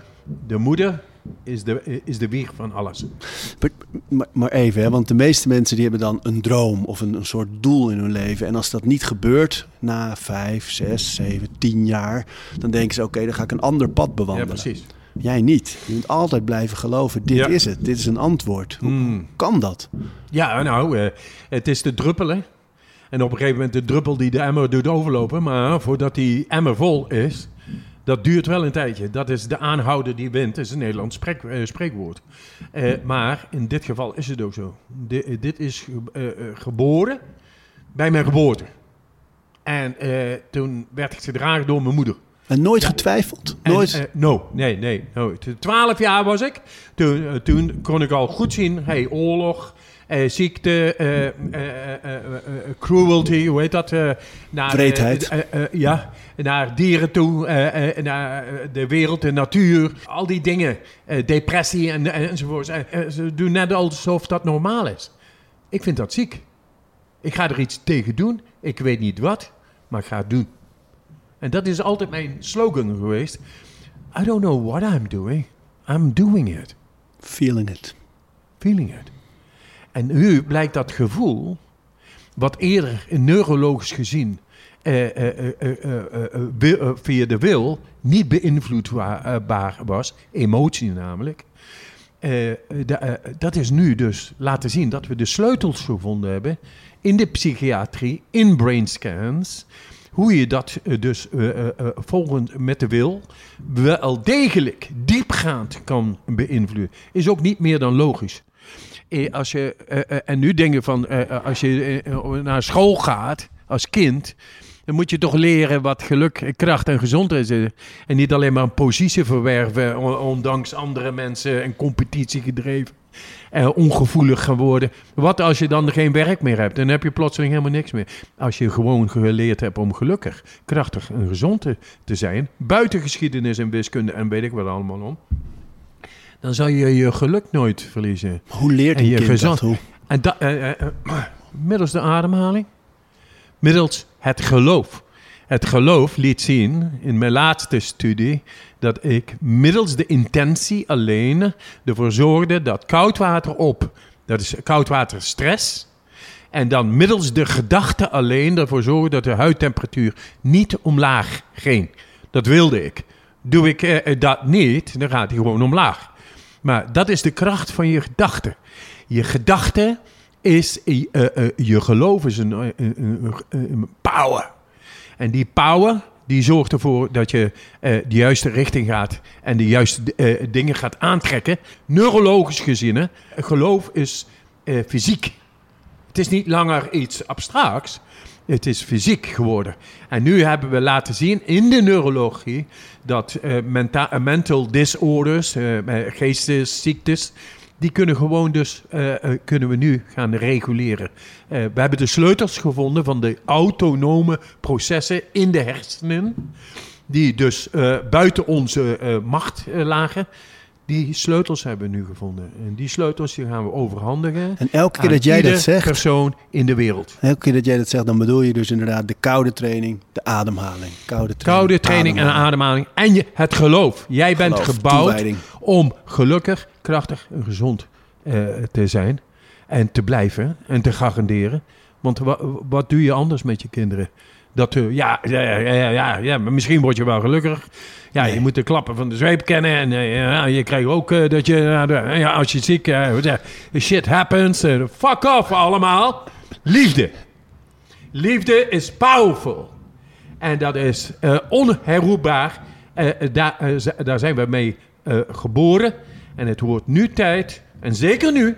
S3: De moeder is de, eh, is de wieg van alles.
S2: Maar, maar, even, hè, want de meeste mensen die hebben dan een droom of een, een soort doel in hun leven. En als dat niet gebeurt na vijf, zes, zeven, tien jaar, dan denken ze: oké, dan ga ik een ander pad
S3: Ja,
S2: bewandelen.
S3: precies.
S2: Jij niet. Je moet altijd blijven geloven: dit
S3: Ja.
S2: is het, dit is een antwoord. Hoe
S3: Mm.
S2: kan dat?
S3: Ja, nou, het is de druppel, hè. En op een gegeven moment de druppel die de emmer doet overlopen. Maar voordat die emmer vol is, dat duurt wel een tijdje. Dat is de aanhouder die wint. Is een Nederlands spreek, eh, spreekwoord. Eh, maar in dit geval is het ook zo. Eh, dit is ge- geboren bij mijn geboorte. En toen werd ik gedragen door mijn moeder.
S2: En nooit getwijfeld?
S3: En,
S2: Nooit?
S3: eh, no, nee, nee, nooit. Twaalf jaar was ik. Toen, toen kon ik al goed zien, hey, oorlog, eh, ziekte, eh, eh, cruelty, hoe heet dat? naar, ja, naar dieren toe, naar de wereld, de natuur, al die dingen. Depressie en, en, enzovoort. Ze doen net alsof dat normaal is. Ik vind dat ziek. Ik ga er iets tegen doen. Ik weet niet wat, maar ik ga het doen. En dat is altijd mijn slogan geweest. I don't know what I'm doing. I'm doing it.
S2: Feeling it.
S3: Feeling it. En nu blijkt dat gevoel, wat eerder neurologisch gezien eh, eh, eh, eh, eh, eh, eh, via de wil niet beïnvloedbaar was, emotie namelijk. eh, eh, da- eh, dat is nu dus laten zien dat we de sleutels gevonden hebben in de psychiatrie, in brain scans. Hoe je dat eh, dus eh, eh, eh, volgend met de wil wel degelijk diepgaand kan beïnvloeden, is ook niet meer dan logisch. Eh, als je, eh, eh, en nu denken van, als je naar school gaat als kind, dan moet je toch leren wat geluk, kracht en gezondheid is. En niet alleen maar een positie verwerven, on- ondanks andere mensen en competitie gedreven. Eh, ongevoelig gaan worden. Wat als je dan geen werk meer hebt? Dan heb je plotseling helemaal niks meer. Als je gewoon geleerd hebt om gelukkig, krachtig en gezond te zijn, buiten geschiedenis en wiskunde en weet ik wat allemaal om, dan zal je je geluk nooit verliezen.
S2: Hoe leert
S3: En
S2: een
S3: je
S2: kind
S3: gezond-
S2: dat? Hoe?
S3: En dat, eh, eh, eh, middels de ademhaling, middels het geloof. Het geloof liet zien in mijn laatste studie dat ik middels de intentie alleen ervoor zorgde dat koud water op, dat is koud water stress, en dan middels de gedachte alleen ervoor zorgde dat de huidtemperatuur niet omlaag ging. Dat wilde ik. Doe ik eh, dat niet, dan gaat hij gewoon omlaag. Maar dat is de kracht van je gedachte. Je gedachte is, eh, eh, je geloof is een, eh, power. En die power, die zorgt ervoor dat je eh, de juiste richting gaat en de juiste eh, dingen gaat aantrekken. Neurologisch gezien, hè, geloof is eh, fysiek. Het is niet langer iets abstracts. Het is fysiek geworden. En nu hebben we laten zien in de neurologie dat eh, menta- eh, mental disorders, eh, eh, geestesziektes, die kunnen gewoon dus, kunnen we nu gaan reguleren. We hebben de sleutels gevonden van de autonome processen in de hersenen, die dus buiten onze macht lagen. Die sleutels hebben we nu gevonden. En die sleutels die gaan we overhandigen
S2: En elke keer dat jij dat zegt,
S3: persoon in de wereld.
S2: elke keer dat jij dat zegt, dan bedoel je dus inderdaad de koude training, de ademhaling. Koude training,
S3: Koude training en ademhaling. En je, het geloof. Jij bent gebouwd
S2: toewijding.
S3: om gelukkig, krachtig en gezond eh, te zijn. En te blijven en te garanderen. Want wa- wat doe je anders met je kinderen? Dat, eh, ja, ja, ja, ja, ja, misschien word je wel gelukkig. Ja, je moet de klappen van de zweep kennen. En eh, ja, je krijgt ook eh, dat je, ja, als je ziek, zeg- shit happens. fuck off allemaal. Liefde. Liefde is powerful. En dat is onherroepbaar. Daar, daar zijn we mee geboren. En het wordt nu tijd, en zeker nu,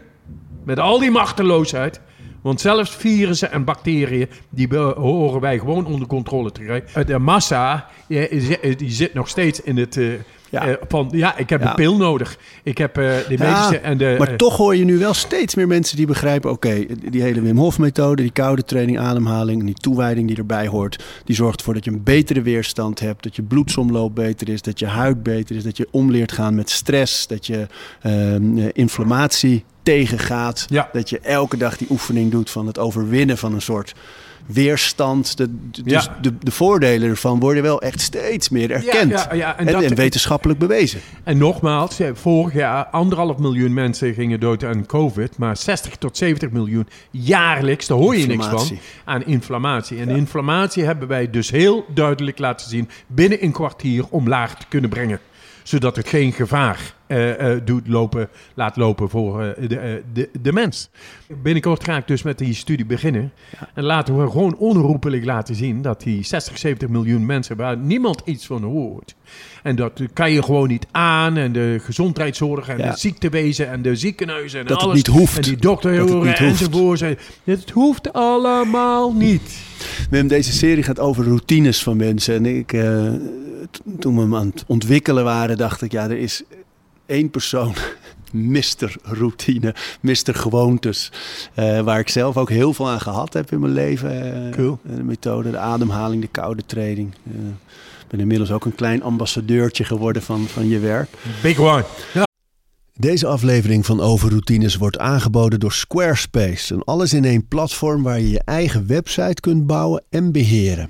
S3: met al die machteloosheid. Want zelfs virussen en bacteriën, die horen wij gewoon onder controle te krijgen. De massa, die, die zit nog steeds in het... eh,
S2: Ja.
S3: eh, van, ja, ik heb
S2: Ja.
S3: een pil nodig. Ik heb eh, de
S2: Ja,
S3: medische en de...
S2: maar toch hoor je nu wel steeds meer mensen die begrijpen... oké, die hele Wim Hof methode, die koude training, ademhaling... die toewijding die erbij hoort... die zorgt ervoor dat je een betere weerstand hebt... dat je bloedsomloop beter is, dat je huid beter is... dat je omleert gaan met stress, dat je ehm, eh, inflammatie tegengaat...
S3: Ja.
S2: dat je elke dag die oefening doet van het overwinnen van een soort weerstand. De, de- dus de, de voordelen ervan worden wel echt steeds meer erkend.
S3: ja, ja, en
S2: en,
S3: dat-
S2: en wetenschappelijk bewezen.
S3: En nogmaals, vorig jaar anderhalf miljoen mensen gingen dood aan COVID, maar 60 tot 70 miljoen jaarlijks, daar hoor je niks van, aan inflammatie. En inflammatie hebben wij dus heel duidelijk laten zien binnen een kwartier omlaag te kunnen brengen. Zodat het geen gevaar eh, eh, doet lopen, laat lopen voor eh, de, de, de mens. Binnenkort ga ik dus met die studie beginnen. En laten we gewoon onherroepelijk laten zien dat die 60, 70 miljoen mensen waar niemand iets van hoort. En dat kan je gewoon niet aan. En de gezondheidszorg en
S2: Ja.
S3: de ziektewezen en de ziekenhuizen en
S2: Dat het
S3: alles.
S2: niet hoeft.
S3: En die dokter enzovoort. En Het hoeft allemaal niet.
S2: Wim, deze serie gaat over routines van mensen. En ik, toen we hem aan het ontwikkelen waren, dacht ik, ja, er is één persoon, Mr. Routine, Mr. Gewoontes. eh, waar ik zelf ook heel veel aan gehad heb in mijn leven. eh,
S3: Cool.
S2: De methode, de ademhaling, de koude training. Eh, Ik ben inmiddels ook een klein ambassadeurtje geworden van, van je werk.
S3: Big one. Ja.
S2: Deze aflevering van Overroutines wordt aangeboden door Squarespace. Een alles-in-één platform waar je je eigen website kunt bouwen en beheren.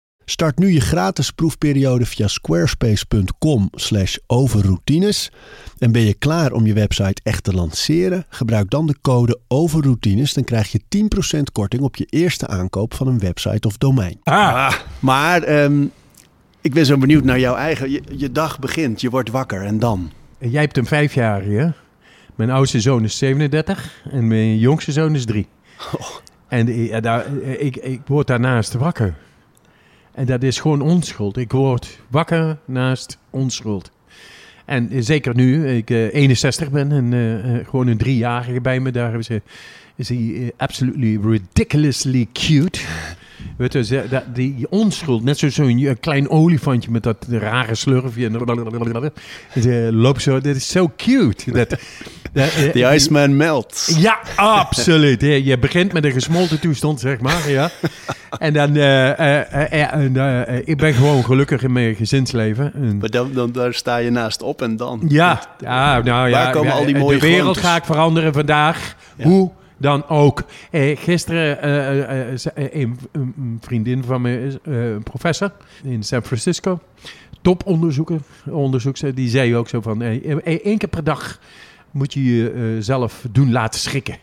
S2: Start nu je gratis proefperiode via squarespace.com slash overroutines. En ben je klaar om je website echt te lanceren? Gebruik dan de code overroutines. Dan krijg je 10% korting op je eerste aankoop van een website of domein.
S3: Ah,
S2: Maar ehm, ik ben zo benieuwd naar jouw eigen... Je, je dag begint, je wordt wakker en dan?
S3: jij hebt een vijfjarige. Mijn oudste zoon is 37 en mijn jongste zoon is 3. En eh, ja, daar, eh, ik, ik word daarnaast wakker. En dat is gewoon onschuld. Ik word wakker naast onschuld. En eh, zeker nu ik eh, 61 ben en eh, eh, gewoon een driejarige bij me, daar is, hij- is hij eh, absolutely ridiculously cute. Weet je, dat, die onschuld, net zo'n eh, klein olifantje met dat rare slurfje. En blablabla. Ze loopt zo, dat is zo cute. Dat, dat, eh,
S2: The Iceman melts.
S3: ja, absoluut. Je begint met een gesmolten toestand, zeg maar. Ja. En dan, eh, ik ben gewoon gelukkig in mijn gezinsleven. En-
S2: Maar dan, dan, daar sta je naast op en dan.
S3: ja, ja, nou ja.
S2: Waar komen al die
S3: de
S2: mooie
S3: wereld
S2: gewoontes?
S3: ga ik veranderen vandaag.
S2: Ja.
S3: Hoe dan ook. Eh, gisteren eh, eh, eh, een, een- vriendin van me professor in San Francisco. Toponderzoeker, onderzoekster, die zei ook zo van... één keer per dag moet je jezelf doen laten schrikken.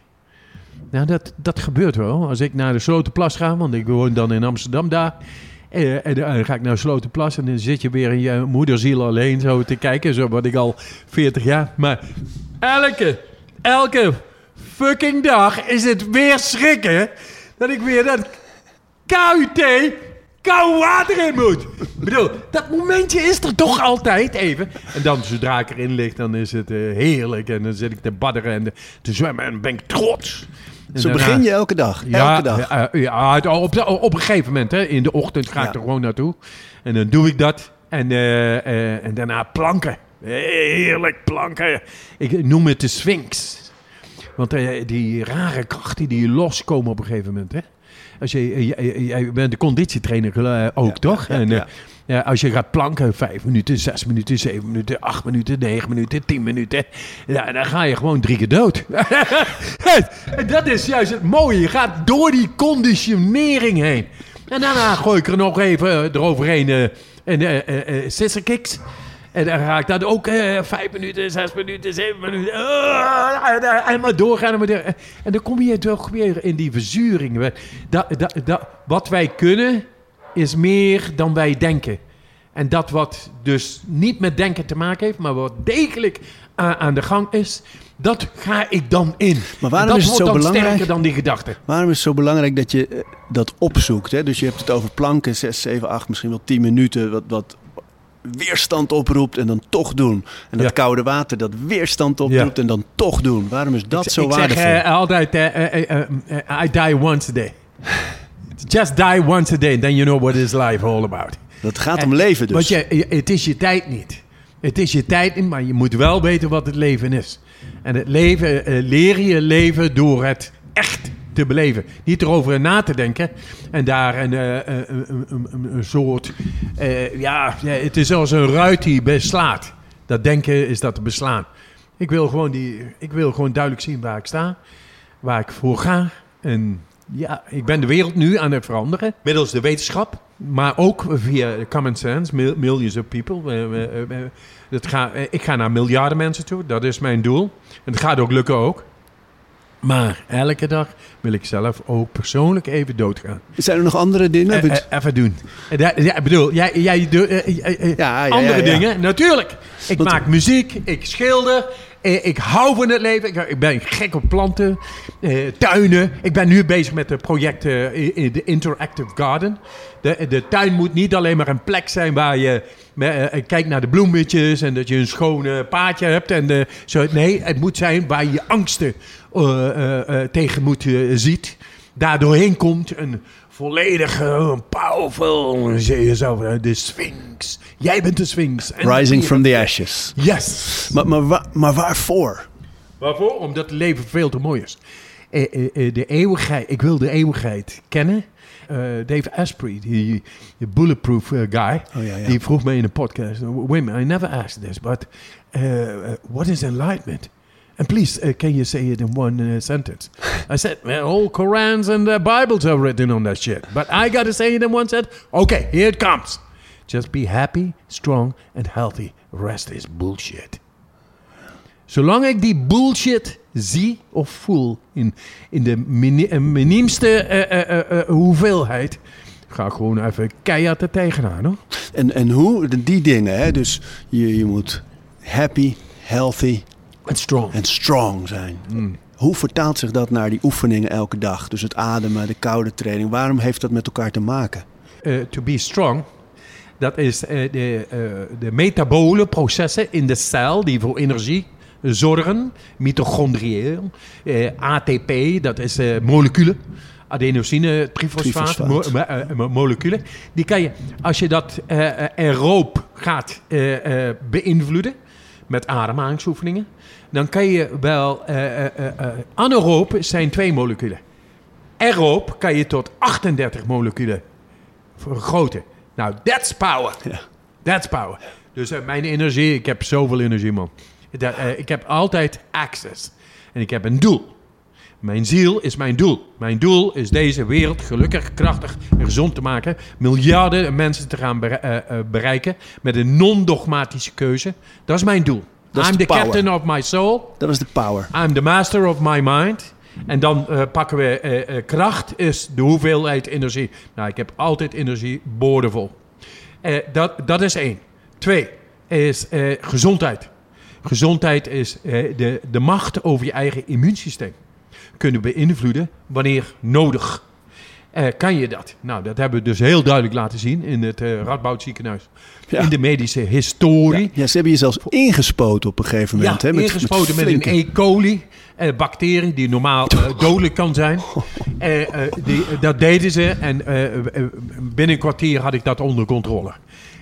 S3: Nou, dat, dat gebeurt wel. Als ik naar de Slotenplas ga, want ik woon dan in Amsterdam daar... Eh, en dan ga ik naar Slotenplas en dan zit je weer in je moederziel alleen zo te kijken. Zo wat ik al 40 jaar. Maar elke, elke fucking dag is het weer schrikken dat ik weer dat KUT koud water in moet. Ik bedoel, dat momentje is er toch altijd even. En dan, zodra ik erin lig, dan is het eh, heerlijk. En dan zit ik te badderen en te zwemmen en ben ik trots. En
S2: Zo
S3: daarna-
S2: begin je elke dag.
S3: ja,
S2: elke dag.
S3: Ja, eh, ja, op, op een gegeven moment, hè, in de ochtend ga ik er gewoon naartoe. En dan doe ik dat. En, eh, en daarna planken. Heerlijk planken. Ik noem het de Sphinx. Want eh, die rare krachten die loskomen op een gegeven moment. Hè? Als je, eh, jij- jij bent de conditietrainer eh, ook,
S2: Ja,
S3: toch?
S2: ja,
S3: en, eh,
S2: ja.
S3: als je gaat planken, vijf minuten, zes minuten, zeven minuten, acht minuten, negen minuten, tien minuten. Ja, dan ga je gewoon drie keer dood. en dat is juist het mooie. Je gaat door die conditionering heen. En daarna gooi ik er nog even eh, eroverheen eh, een eh, eh, eh, scissor kicks. En dan ik dat ook eh, vijf minuten, zes minuten, zeven minuten. eh, en, maar doorgaan. En, maar en dan kom je toch weer in die verzuring. Dat, dat, dat, wat wij kunnen is meer dan wij denken. En dat wat dus niet met denken te maken heeft, maar wat degelijk aan, de gang is, dat ga ik dan in.
S2: Maar waarom
S3: dat
S2: is het zo
S3: dan
S2: belangrijk?
S3: sterker dan die gedachte.
S2: Waarom is het zo belangrijk dat je eh, dat opzoekt? Hè? Dus je hebt het over planken, 6, 7, 8, misschien wel 10 minuten. Wat, wat weerstand oproept en dan toch doen. En dat
S3: Ja.
S2: koude water dat weerstand oproept en dan toch doen. Waarom is dat
S3: ik,
S2: zo
S3: ik
S2: waardevol?
S3: zeg eh, altijd, eh, eh, I die once a day. Just die once a day, then you know what is life all about.
S2: dat gaat om leven dus.
S3: Want je, het is je tijd niet. Het is je tijd niet, maar je moet wel weten wat het leven is. En het leven, leer je leven door het echt te beleven. Niet erover na te denken. En daar een, eh, een, een, een, een soort... eh, ja, het is als een ruit die beslaat. Dat denken is dat te beslaan. Ik wil gewoon, die, ik wil gewoon duidelijk zien waar ik sta. Waar ik voor ga. En ja, ik ben de wereld nu aan het veranderen. Middels de wetenschap. Maar ook via common sense. mil- Millions of people. Dat ga, ik ga naar miljarden mensen toe. Dat is mijn doel. En het gaat ook lukken ook. Maar elke dag wil ik zelf ook persoonlijk even doodgaan.
S2: Zijn er nog andere dingen?
S3: Eh, eh, even doen. Ja, ik bedoel, jij, jij doet eh,
S2: Ja, ja,
S3: andere dingen. Natuurlijk. Ik
S2: Want-
S3: maak muziek, ik schilder, eh, ik hou van het leven. Ik, ben gek op planten, eh, tuinen. Ik ben nu bezig met het project de Interactive Garden. De, de tuin moet niet alleen maar een plek zijn waar je eh, kijkt naar de bloemetjes en dat je een schoon paadje hebt. En, zo. Nee, het moet zijn waar je angsten tegen moet ziet. Daardoorheen komt een volledige, een powerful, je zo, eh, de Sphinx. Jij bent de Sphinx. En
S2: Rising from the ashes.
S3: Yes.
S2: Maar, maar, wa- maar waarvoor?
S3: Waarvoor? Omdat het leven veel te mooi is. Eh, eh, eh, de eeuwigheid, ik wil de eeuwigheid kennen. Eh, Dave Asprey, die, die bulletproof eh, guy,
S2: Oh, ja, ja.
S3: die vroeg me in een podcast: minute, I never asked this, but uh, uh, what is enlightenment? And please, uh, can you say it in one uh, sentence? I said, all Korans and uh, Bibles are written on that shit. But I got to say it in one sentence. Okay, here it comes. Just be happy, strong, and healthy. Rest is bullshit. Zolang ik die bullshit zie of voel in, in de eh, miniemste eh, eh, hoeveelheid, ga gewoon even keihard er tegenaan hoor.
S2: En, en hoe? Die dingen, hè? Dus je, je moet happy, healthy
S3: En strong.
S2: en strong zijn.
S3: Mm.
S2: Hoe vertaalt zich dat naar die oefeningen elke dag? Dus het ademen, de koude training. Waarom heeft dat met elkaar te maken?
S3: Eh, to be strong, Dat is eh, de, eh, de metabole processen in de cel die voor energie zorgen. Mitochondrieel. Eh, ATP, dat is eh, moleculen. Adenosine, trifosfaat,
S2: Trifosfaat.
S3: mo- moleculen. Die kan je, als je dat aeroob gaat eh, eh, beïnvloeden met ademhalingsoefeningen, dan kan je wel. eh, anaeroop zijn twee moleculen. Aeroob kan je tot 38 moleculen vergroten. Nou, that's power.
S2: Ja.
S3: That's power. Dus mijn energie, ik heb zoveel energie, man. Dat, ik heb altijd access. En ik heb een doel. Mijn ziel is mijn doel. Mijn doel is deze wereld gelukkig, krachtig en gezond te maken. Miljarden mensen te gaan bere- bereiken met een non-dogmatische keuze. Dat is mijn doel.
S2: Dat
S3: I'm
S2: de
S3: the
S2: power.
S3: captain of my soul.
S2: Dat is de power.
S3: I'm the master of my mind. En dan eh, pakken we eh, eh, kracht, is de hoeveelheid energie. Nou, ik heb altijd energie boordevol. Dat, dat is één. Twee is gezondheid. Gezondheid is de, de macht over je eigen immuunsysteem. Kunnen beïnvloeden wanneer nodig. Eh, kan je dat? Nou, dat hebben we dus heel duidelijk laten zien in het eh Radboud ziekenhuis.
S2: Ja.
S3: In de medische historie.
S2: Ja, ze hebben je zelfs ingespoten op een gegeven moment.
S3: Ja,
S2: hè, met,
S3: ingespoten met, een
S2: flinke-
S3: E. coli eh, bacterie die normaal eh, dodelijk kan zijn. Eh, eh, die, dat deden ze en eh, eh, binnen een kwartier had ik dat onder controle.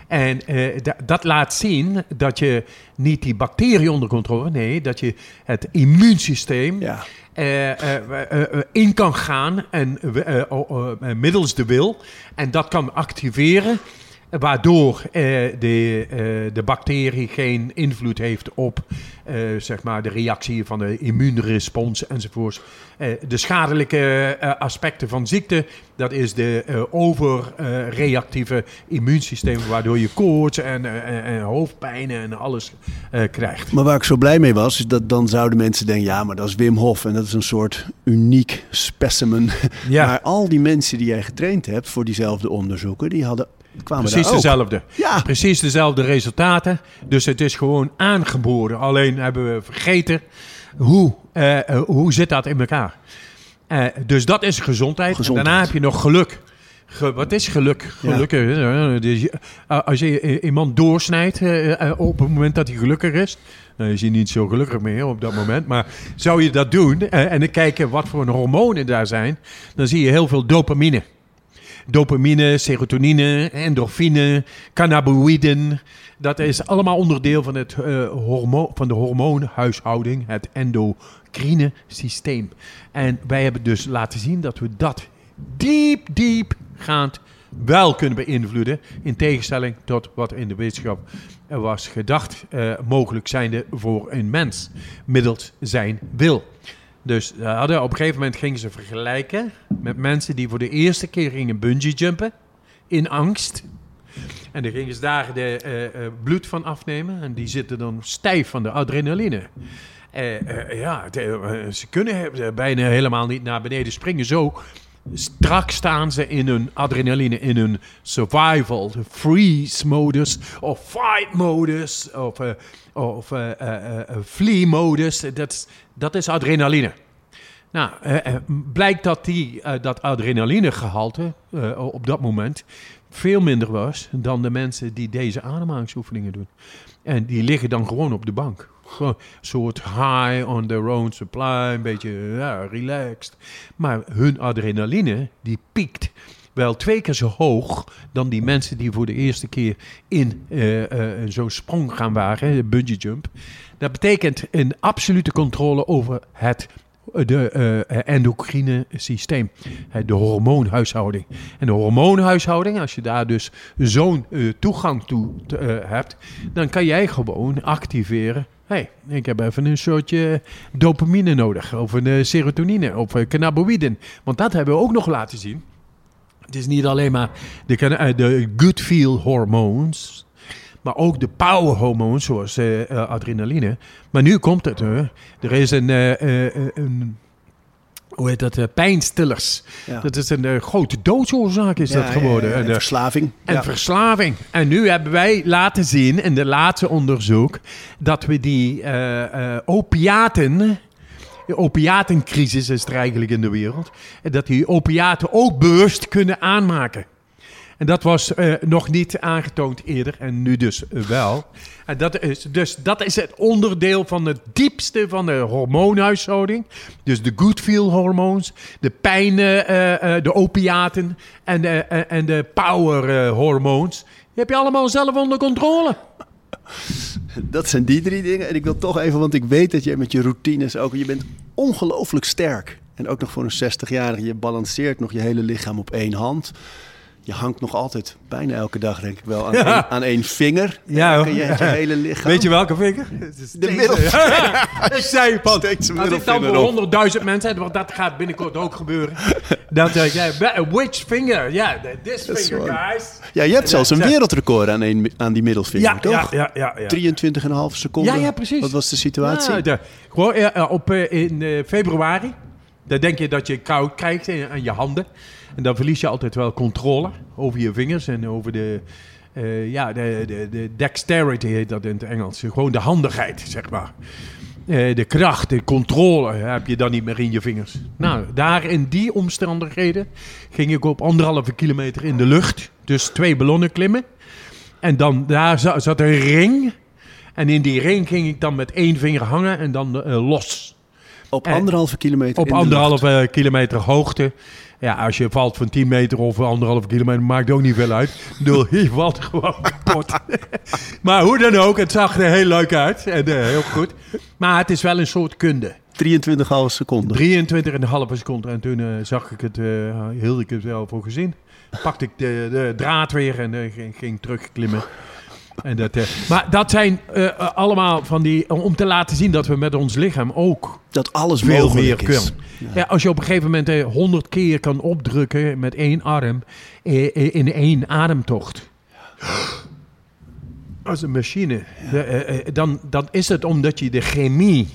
S3: En eh, da- dat laat zien dat je niet die bacterie onder controle, nee, dat je het immuunsysteem
S2: Ja.
S3: eh, eh, in kan gaan en middels de wil. En dat kan activeren, waardoor eh, de, eh, de bacterie geen invloed heeft op eh, zeg maar de reactie van de immuunrespons enzovoorts. De schadelijke aspecten van ziekte, dat is de overreactieve immuunsysteem, waardoor je koorts en, en, en hoofdpijn en alles krijgt.
S2: Maar waar ik zo blij mee was, is dat dan zouden mensen denken... ja, maar dat is Wim Hof en dat is een soort uniek specimen.
S3: Ja.
S2: Maar al die mensen die jij getraind hebt voor diezelfde onderzoeken... die hadden, kwamen
S3: Precies dezelfde.
S2: Ja,
S3: Precies dezelfde resultaten. Dus het is gewoon aangeboren. Alleen hebben we vergeten hoe, eh, eh, hoe zit dat in elkaar. Eh, dus dat is gezondheid.
S2: Gezondheid.
S3: En daarna heb je nog geluk. Ge- wat is geluk?
S2: Ja.
S3: Geluk is, eh, dus als je iemand doorsnijdt op het moment dat hij gelukkig is, dan is hij niet zo gelukkig meer op dat moment. Maar zou je dat doen en dan kijken wat voor hormonen daar zijn, dan zie je heel veel dopamine. Dopamine, serotonine, endorfine, cannabinoïden. Dat is allemaal onderdeel van, het, eh, hormo van de hormoonhuishouding, het endocrine systeem. En wij hebben dus laten zien dat we dat diep, diepgaand wel kunnen beïnvloeden. In tegenstelling tot wat in de wetenschap er was gedacht eh, mogelijk zijnde voor een mens. Middels zijn wil. Dus ze hadden, op een gegeven moment gingen ze vergelijken met mensen die voor de eerste keer gingen bungee jumpen. In angst. En dan gingen ze daar de eh, eh, bloed van afnemen. En die zitten dan stijf van de adrenaline. Eh, eh, ja, eh, ze kunnen bijna helemaal niet naar beneden springen. Zo strak staan ze in hun adrenaline, in hun survival, de freeze modus, of fight modus, of, eh, of eh, eh, flee modus. Dat, is- dat is adrenaline. Nou, blijkt dat die, dat adrenalinegehalte eh, op dat moment veel minder was dan de mensen die deze ademhalingsoefeningen doen. En die liggen dan gewoon op de bank. Soort high on their own supply, een beetje ja, relaxed. Maar hun adrenaline, die piekt wel twee keer zo hoog dan die mensen die voor de eerste keer in eh, eh, zo'n sprong gaan wagen, bungee jump. Dat betekent een absolute controle over het de eh, endocrine systeem, de hormoonhuishouding. En de hormoonhuishouding, als je daar dus zo'n toegang toe hebt, dan kan jij gewoon activeren. Hey, ik heb even een soortje dopamine nodig, of een eh, serotonine, of uh, cannabinoïden. Want dat hebben we ook nog laten zien. Het is niet alleen maar de, eh, de good feel hormoons, maar ook de power hormoons zoals eh, eh, adrenaline. Maar nu komt het. hè. Er is een, eh, eh, eh, een hoe heet dat, eh, pijnstillers.
S2: Ja.
S3: Dat is een eh, grote doodsoorzaak is
S2: Ja,
S3: dat geworden.
S2: ja,
S3: En,
S2: en
S3: eh,
S2: verslaving.
S3: en verslaving. En nu hebben wij laten zien in de laatste onderzoek dat we die opiaten. De opiatencrisis is er eigenlijk in de wereld. Dat die opiaten ook bewust kunnen aanmaken. En dat was eh, nog niet aangetoond eerder en nu dus wel. En dat is, dus dat is het onderdeel van het diepste van de hormoonhuishouding. Dus de good feel hormoons, de pijn, eh, eh, de opiaten en en de power hormoons. Die heb je allemaal zelf onder controle.
S2: Dat zijn die drie dingen. En ik wil toch even, want ik weet dat je met je routines ook... Je bent ongelooflijk sterk. En ook nog voor een 60-jarige. Je balanceert nog je hele lichaam op één hand. Je hangt nog altijd, bijna elke dag denk ik wel, aan,
S3: Ja.
S2: één, aan één vinger.
S3: Ja,
S2: Kun je het je hele lichaam...
S3: Weet je welke vinger?
S2: De middelvinger.
S3: ik zei van, als ik dan voor
S2: op.
S3: 100.000 mensen heb, want dat gaat binnenkort ook gebeuren. Dan zeg ik, ja, which finger? Ja, this
S2: Dat is
S3: finger, guys.
S2: Ja, je hebt zelfs een
S3: Ja.
S2: wereldrecord aan, aan die middelvinger,
S3: Ja,
S2: toch?
S3: ja, ja, ja. ja.
S2: 23,5 seconden.
S3: Ja, ja, precies.
S2: Wat was de situatie?
S3: Ja, de- gewoon eh, eh, op, eh, in eh, februari. Dan denk je dat je koud krijgt aan je handen. En dan verlies je altijd wel controle over je vingers en over de, eh, ja, de, de, de dexterity heet dat in het Engels. Gewoon de handigheid, zeg maar. Eh, de kracht, de controle heb je dan niet meer in je vingers. Nou, daar in die omstandigheden ging ik op anderhalve kilometer in de lucht. Dus twee ballonnen klimmen. En dan daar za- zat een ring. En in die ring ging ik dan met één vinger hangen en dan eh, los.
S2: Op anderhalve kilometer
S3: Op anderhalve kilometer hoogte. Ja, als je valt van 10 meter of anderhalve kilometer, maakt ook niet veel uit. Ik bedoel, je valt gewoon kapot. maar hoe dan ook, het zag er heel leuk uit. En eh, heel goed. Maar het is wel een soort kunde.
S2: lucht. 23,5 seconden.
S3: 23,5 seconden. En toen eh, zag ik het, eh hield ik het wel voor gezien. Pakte ik de, de draad weer en ging, ging terugklimmen. En dat, eh, maar dat zijn eh, eh, allemaal van die... Om te laten zien dat we met ons lichaam ook
S2: Dat alles
S3: veel meer kunnen. Ja. als je op een gegeven moment 100 keer kan opdrukken met één arm in één ademtocht. Als een machine. Dan, dan is het omdat je de chemie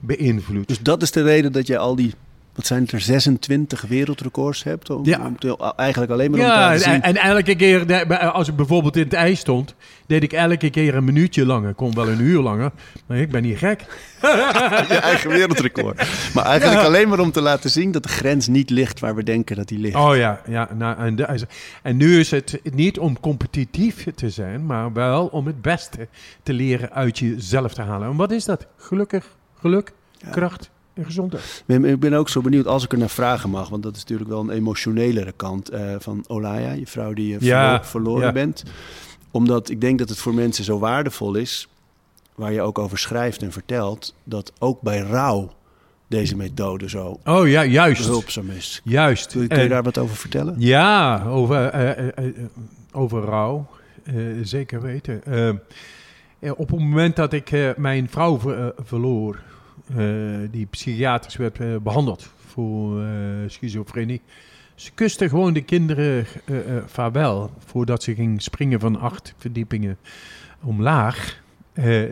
S3: beïnvloedt.
S2: Dus dat is de reden dat je al die, wat zijn het er, 26 wereldrecords hebt? Om,
S3: Ja.
S2: om te- eigenlijk alleen maar om te
S3: Ja,
S2: laten
S3: en,
S2: zien.
S3: en elke keer, als ik bijvoorbeeld in het ijs stond, deed ik elke keer een minuutje langer. Kon wel een uur langer, maar ik ben niet gek.
S2: je eigen wereldrecord. Maar eigenlijk
S3: Ja.
S2: alleen maar om te laten zien dat de grens niet ligt waar we denken dat die ligt.
S3: Oh ja, ja nou, en, de- en nu is het niet om competitief te zijn, maar wel om het beste te leren uit jezelf te halen. En wat is dat? Gelukkig, geluk, kracht en gezondheid.
S2: Ik ik ben ook zo benieuwd als ik er naar vragen mag, want dat is natuurlijk wel een emotionelere kant eh, van Olaya, je vrouw die je
S3: Ja,
S2: verlo- verloren
S3: ja.
S2: bent. Omdat ik denk dat het voor mensen zo waardevol is, waar je ook over schrijft en vertelt, dat ook bij rouw deze methode zo
S3: Oh ja, juist.
S2: behulpzaam is.
S3: Juist.
S2: Kun je, kun je daar wat over vertellen?
S3: Ja, over, eh, eh, eh, over rouw. Eh, zeker weten. Eh, eh, op het moment dat ik eh, mijn vrouw ver- eh, verloor, eh, die psychiatrisch werd eh, behandeld voor eh, schizofrenie. Ze kuste gewoon de kinderen eh eh, vaarwel voordat ze ging springen van acht verdiepingen omlaag. Eh,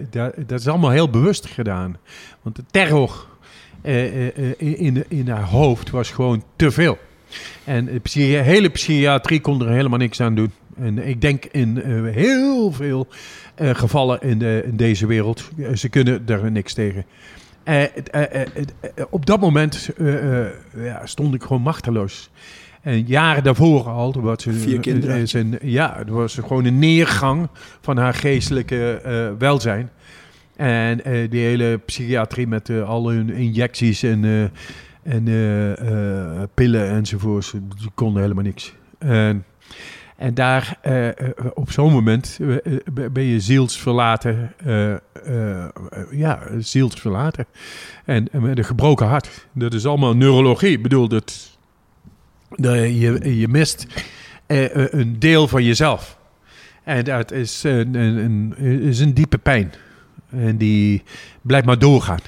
S3: dat, is allemaal heel bewust gedaan. Want de terror eh, eh, eh, in, in, haar hoofd was gewoon te veel. En de hele psychiatrie kon er helemaal niks aan doen. En ik denk in eh, heel veel eh, gevallen in, de, in deze wereld, eh, ze kunnen er niks tegen. Eh, het, eh, eh, het, op dat moment ja, stond ik gewoon machteloos. En jaren daarvoor al, toen was ze,
S2: Vier kinderen
S3: zijn, ja, er was gewoon een neergang van haar geestelijke welzijn. En die hele psychiatrie met eh, al hun injecties en, en pillen enzovoorts, die konden helemaal niks. En, en daar, eh, eh, op zo'n moment, eh, ben je zielsverlaten. eh, eh, ja, zielsverlaten. En, met een gebroken hart. Dat is allemaal neurologie. Ik bedoel, dat, dat je, je mist een deel van jezelf. En dat is een, een, is een diepe pijn. En die blijft maar doorgaan.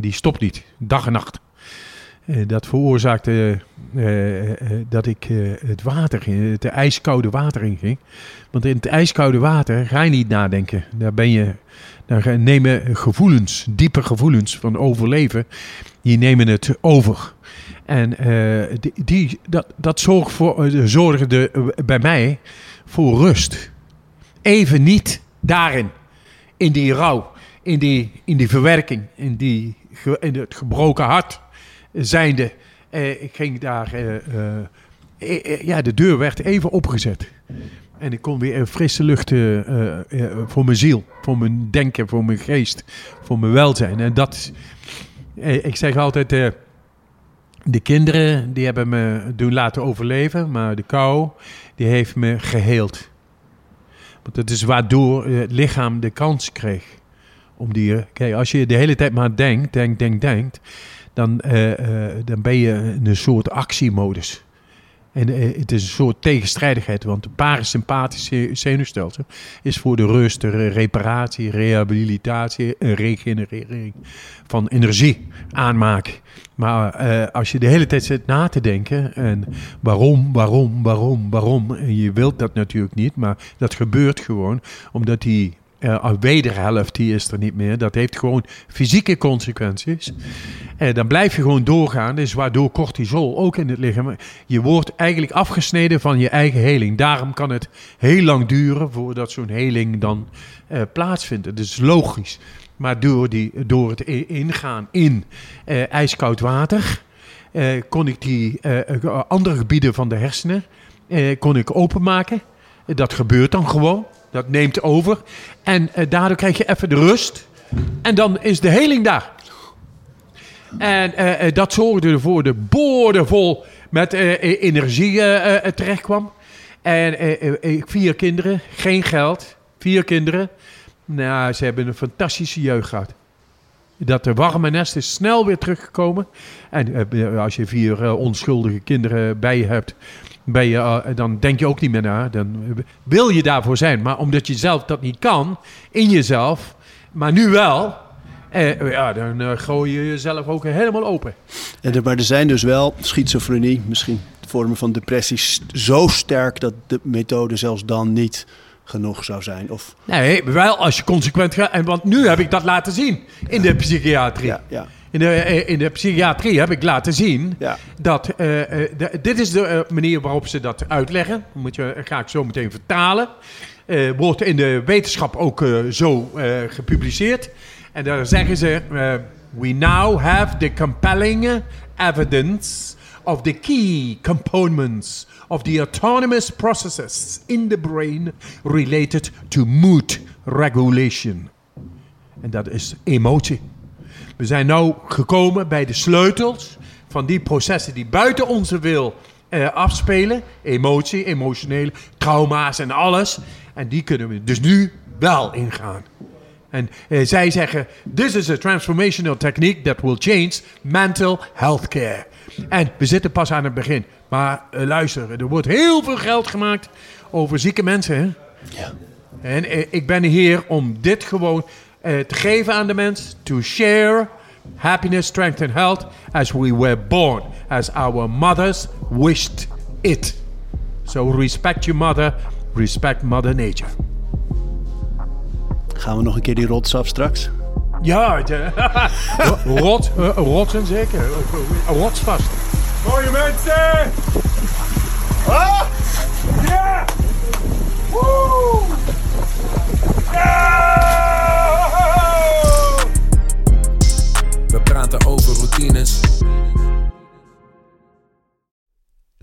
S3: Die stopt niet, dag en nacht. Eh, dat veroorzaakte eh, eh, dat ik het water, het ijskoude water in ging. Want in het ijskoude water ga je niet nadenken. Daar ben je, daar nemen gevoelens, diepe gevoelens van overleven, die nemen het over. En die, dat, dat zorgt voor, zorgde bij mij voor rust. Even niet daarin in die rouw, in die, in die verwerking, in, die, in het gebroken hart zijnde. Eh, ik ging daar eh, eh, ja, de deur werd even opgezet. En ik kon weer frisse lucht voor mijn ziel, voor mijn denken, voor mijn geest, voor mijn welzijn. En dat, ik zeg altijd, de kinderen die hebben me doen laten overleven, maar de kou die heeft me geheeld. Want dat is waardoor het lichaam de kans kreeg om die. Kijk, als je de hele tijd maar denkt, denkt, denkt, denkt, dan, dan ben je in een soort actiemodus. En eh, het is een soort tegenstrijdigheid, want de parasympathische zenuwstelsel is voor de rust, de reparatie, rehabilitatie en regenerering van energie aanmaken. Maar als je de hele tijd zit na te denken en waarom, waarom, waarom, waarom, en je wilt dat natuurlijk niet, maar dat gebeurt gewoon omdat die uh, wederhelft die is er niet meer. Dat heeft gewoon fysieke consequenties. Uh, dan blijf je gewoon doorgaan. Dus waardoor cortisol ook in het lichaam. Je wordt eigenlijk afgesneden van je eigen heling. Daarom kan het heel lang duren voordat zo'n heling dan uh, plaatsvindt. Dat is logisch. Maar door, die, door het ingaan in ijskoud water. kon ik die andere gebieden van de hersenen kon ik openmaken. Dat gebeurt dan gewoon. Dat neemt over. En uh, daardoor krijg je even de rust. En dan is de heling daar. En uh, dat zorgde ervoor de boordevol met energie terecht kwam. En vier kinderen, geen geld. Vier kinderen. Nou, ze hebben een fantastische jeugd gehad. Dat de warme nest is snel weer teruggekomen. En als je vier onschuldige kinderen bij je hebt, dan denk je ook niet meer na. Dan wil je daarvoor zijn. Maar omdat je zelf dat niet kan, in jezelf, maar nu wel, eh, ja, dan gooi je jezelf ook helemaal open.
S2: En maar er zijn dus wel schizofrenie, misschien vormen van depressie, zo sterk dat de methode zelfs dan niet genoeg zou zijn. Of...
S3: Nee, wel als je consequent gaat. En want nu heb ik dat laten zien in de psychiatrie.
S2: Ja, ja.
S3: In de, eh, in de psychiatrie heb ik laten zien
S2: ja.
S3: dat uh, de, dit is de manier waarop ze dat uitleggen. Moet je, ga ik zo meteen vertalen. Uh, wordt in de wetenschap ook zo gepubliceerd. En daar zeggen ze: We now have the compelling evidence of the key components of the autonomous processes in the brain related to mood regulation. En dat is emotie. We zijn nu gekomen bij de sleutels van die processen die buiten onze wil eh, afspelen. Emotie, emotionele trauma's en alles. En die kunnen we dus nu wel ingaan. En eh, zij zeggen: This is a transformational technique that will change mental health care. En we zitten pas aan het begin. Maar uh, luister, er wordt heel veel geld gemaakt over zieke mensen. Hè?
S2: Ja.
S3: En uh, ik ben hier om dit gewoon te geven aan de mens. To share happiness, strength and health as we were born. As our mothers wished it. So respect your mother. Respect mother nature.
S2: Gaan we nog een keer die rots af straks?
S3: Ja, rot, uh, rotsen zeker. Rots vast.
S1: Mooie mensen! Ah! Ja! Woe! Ja!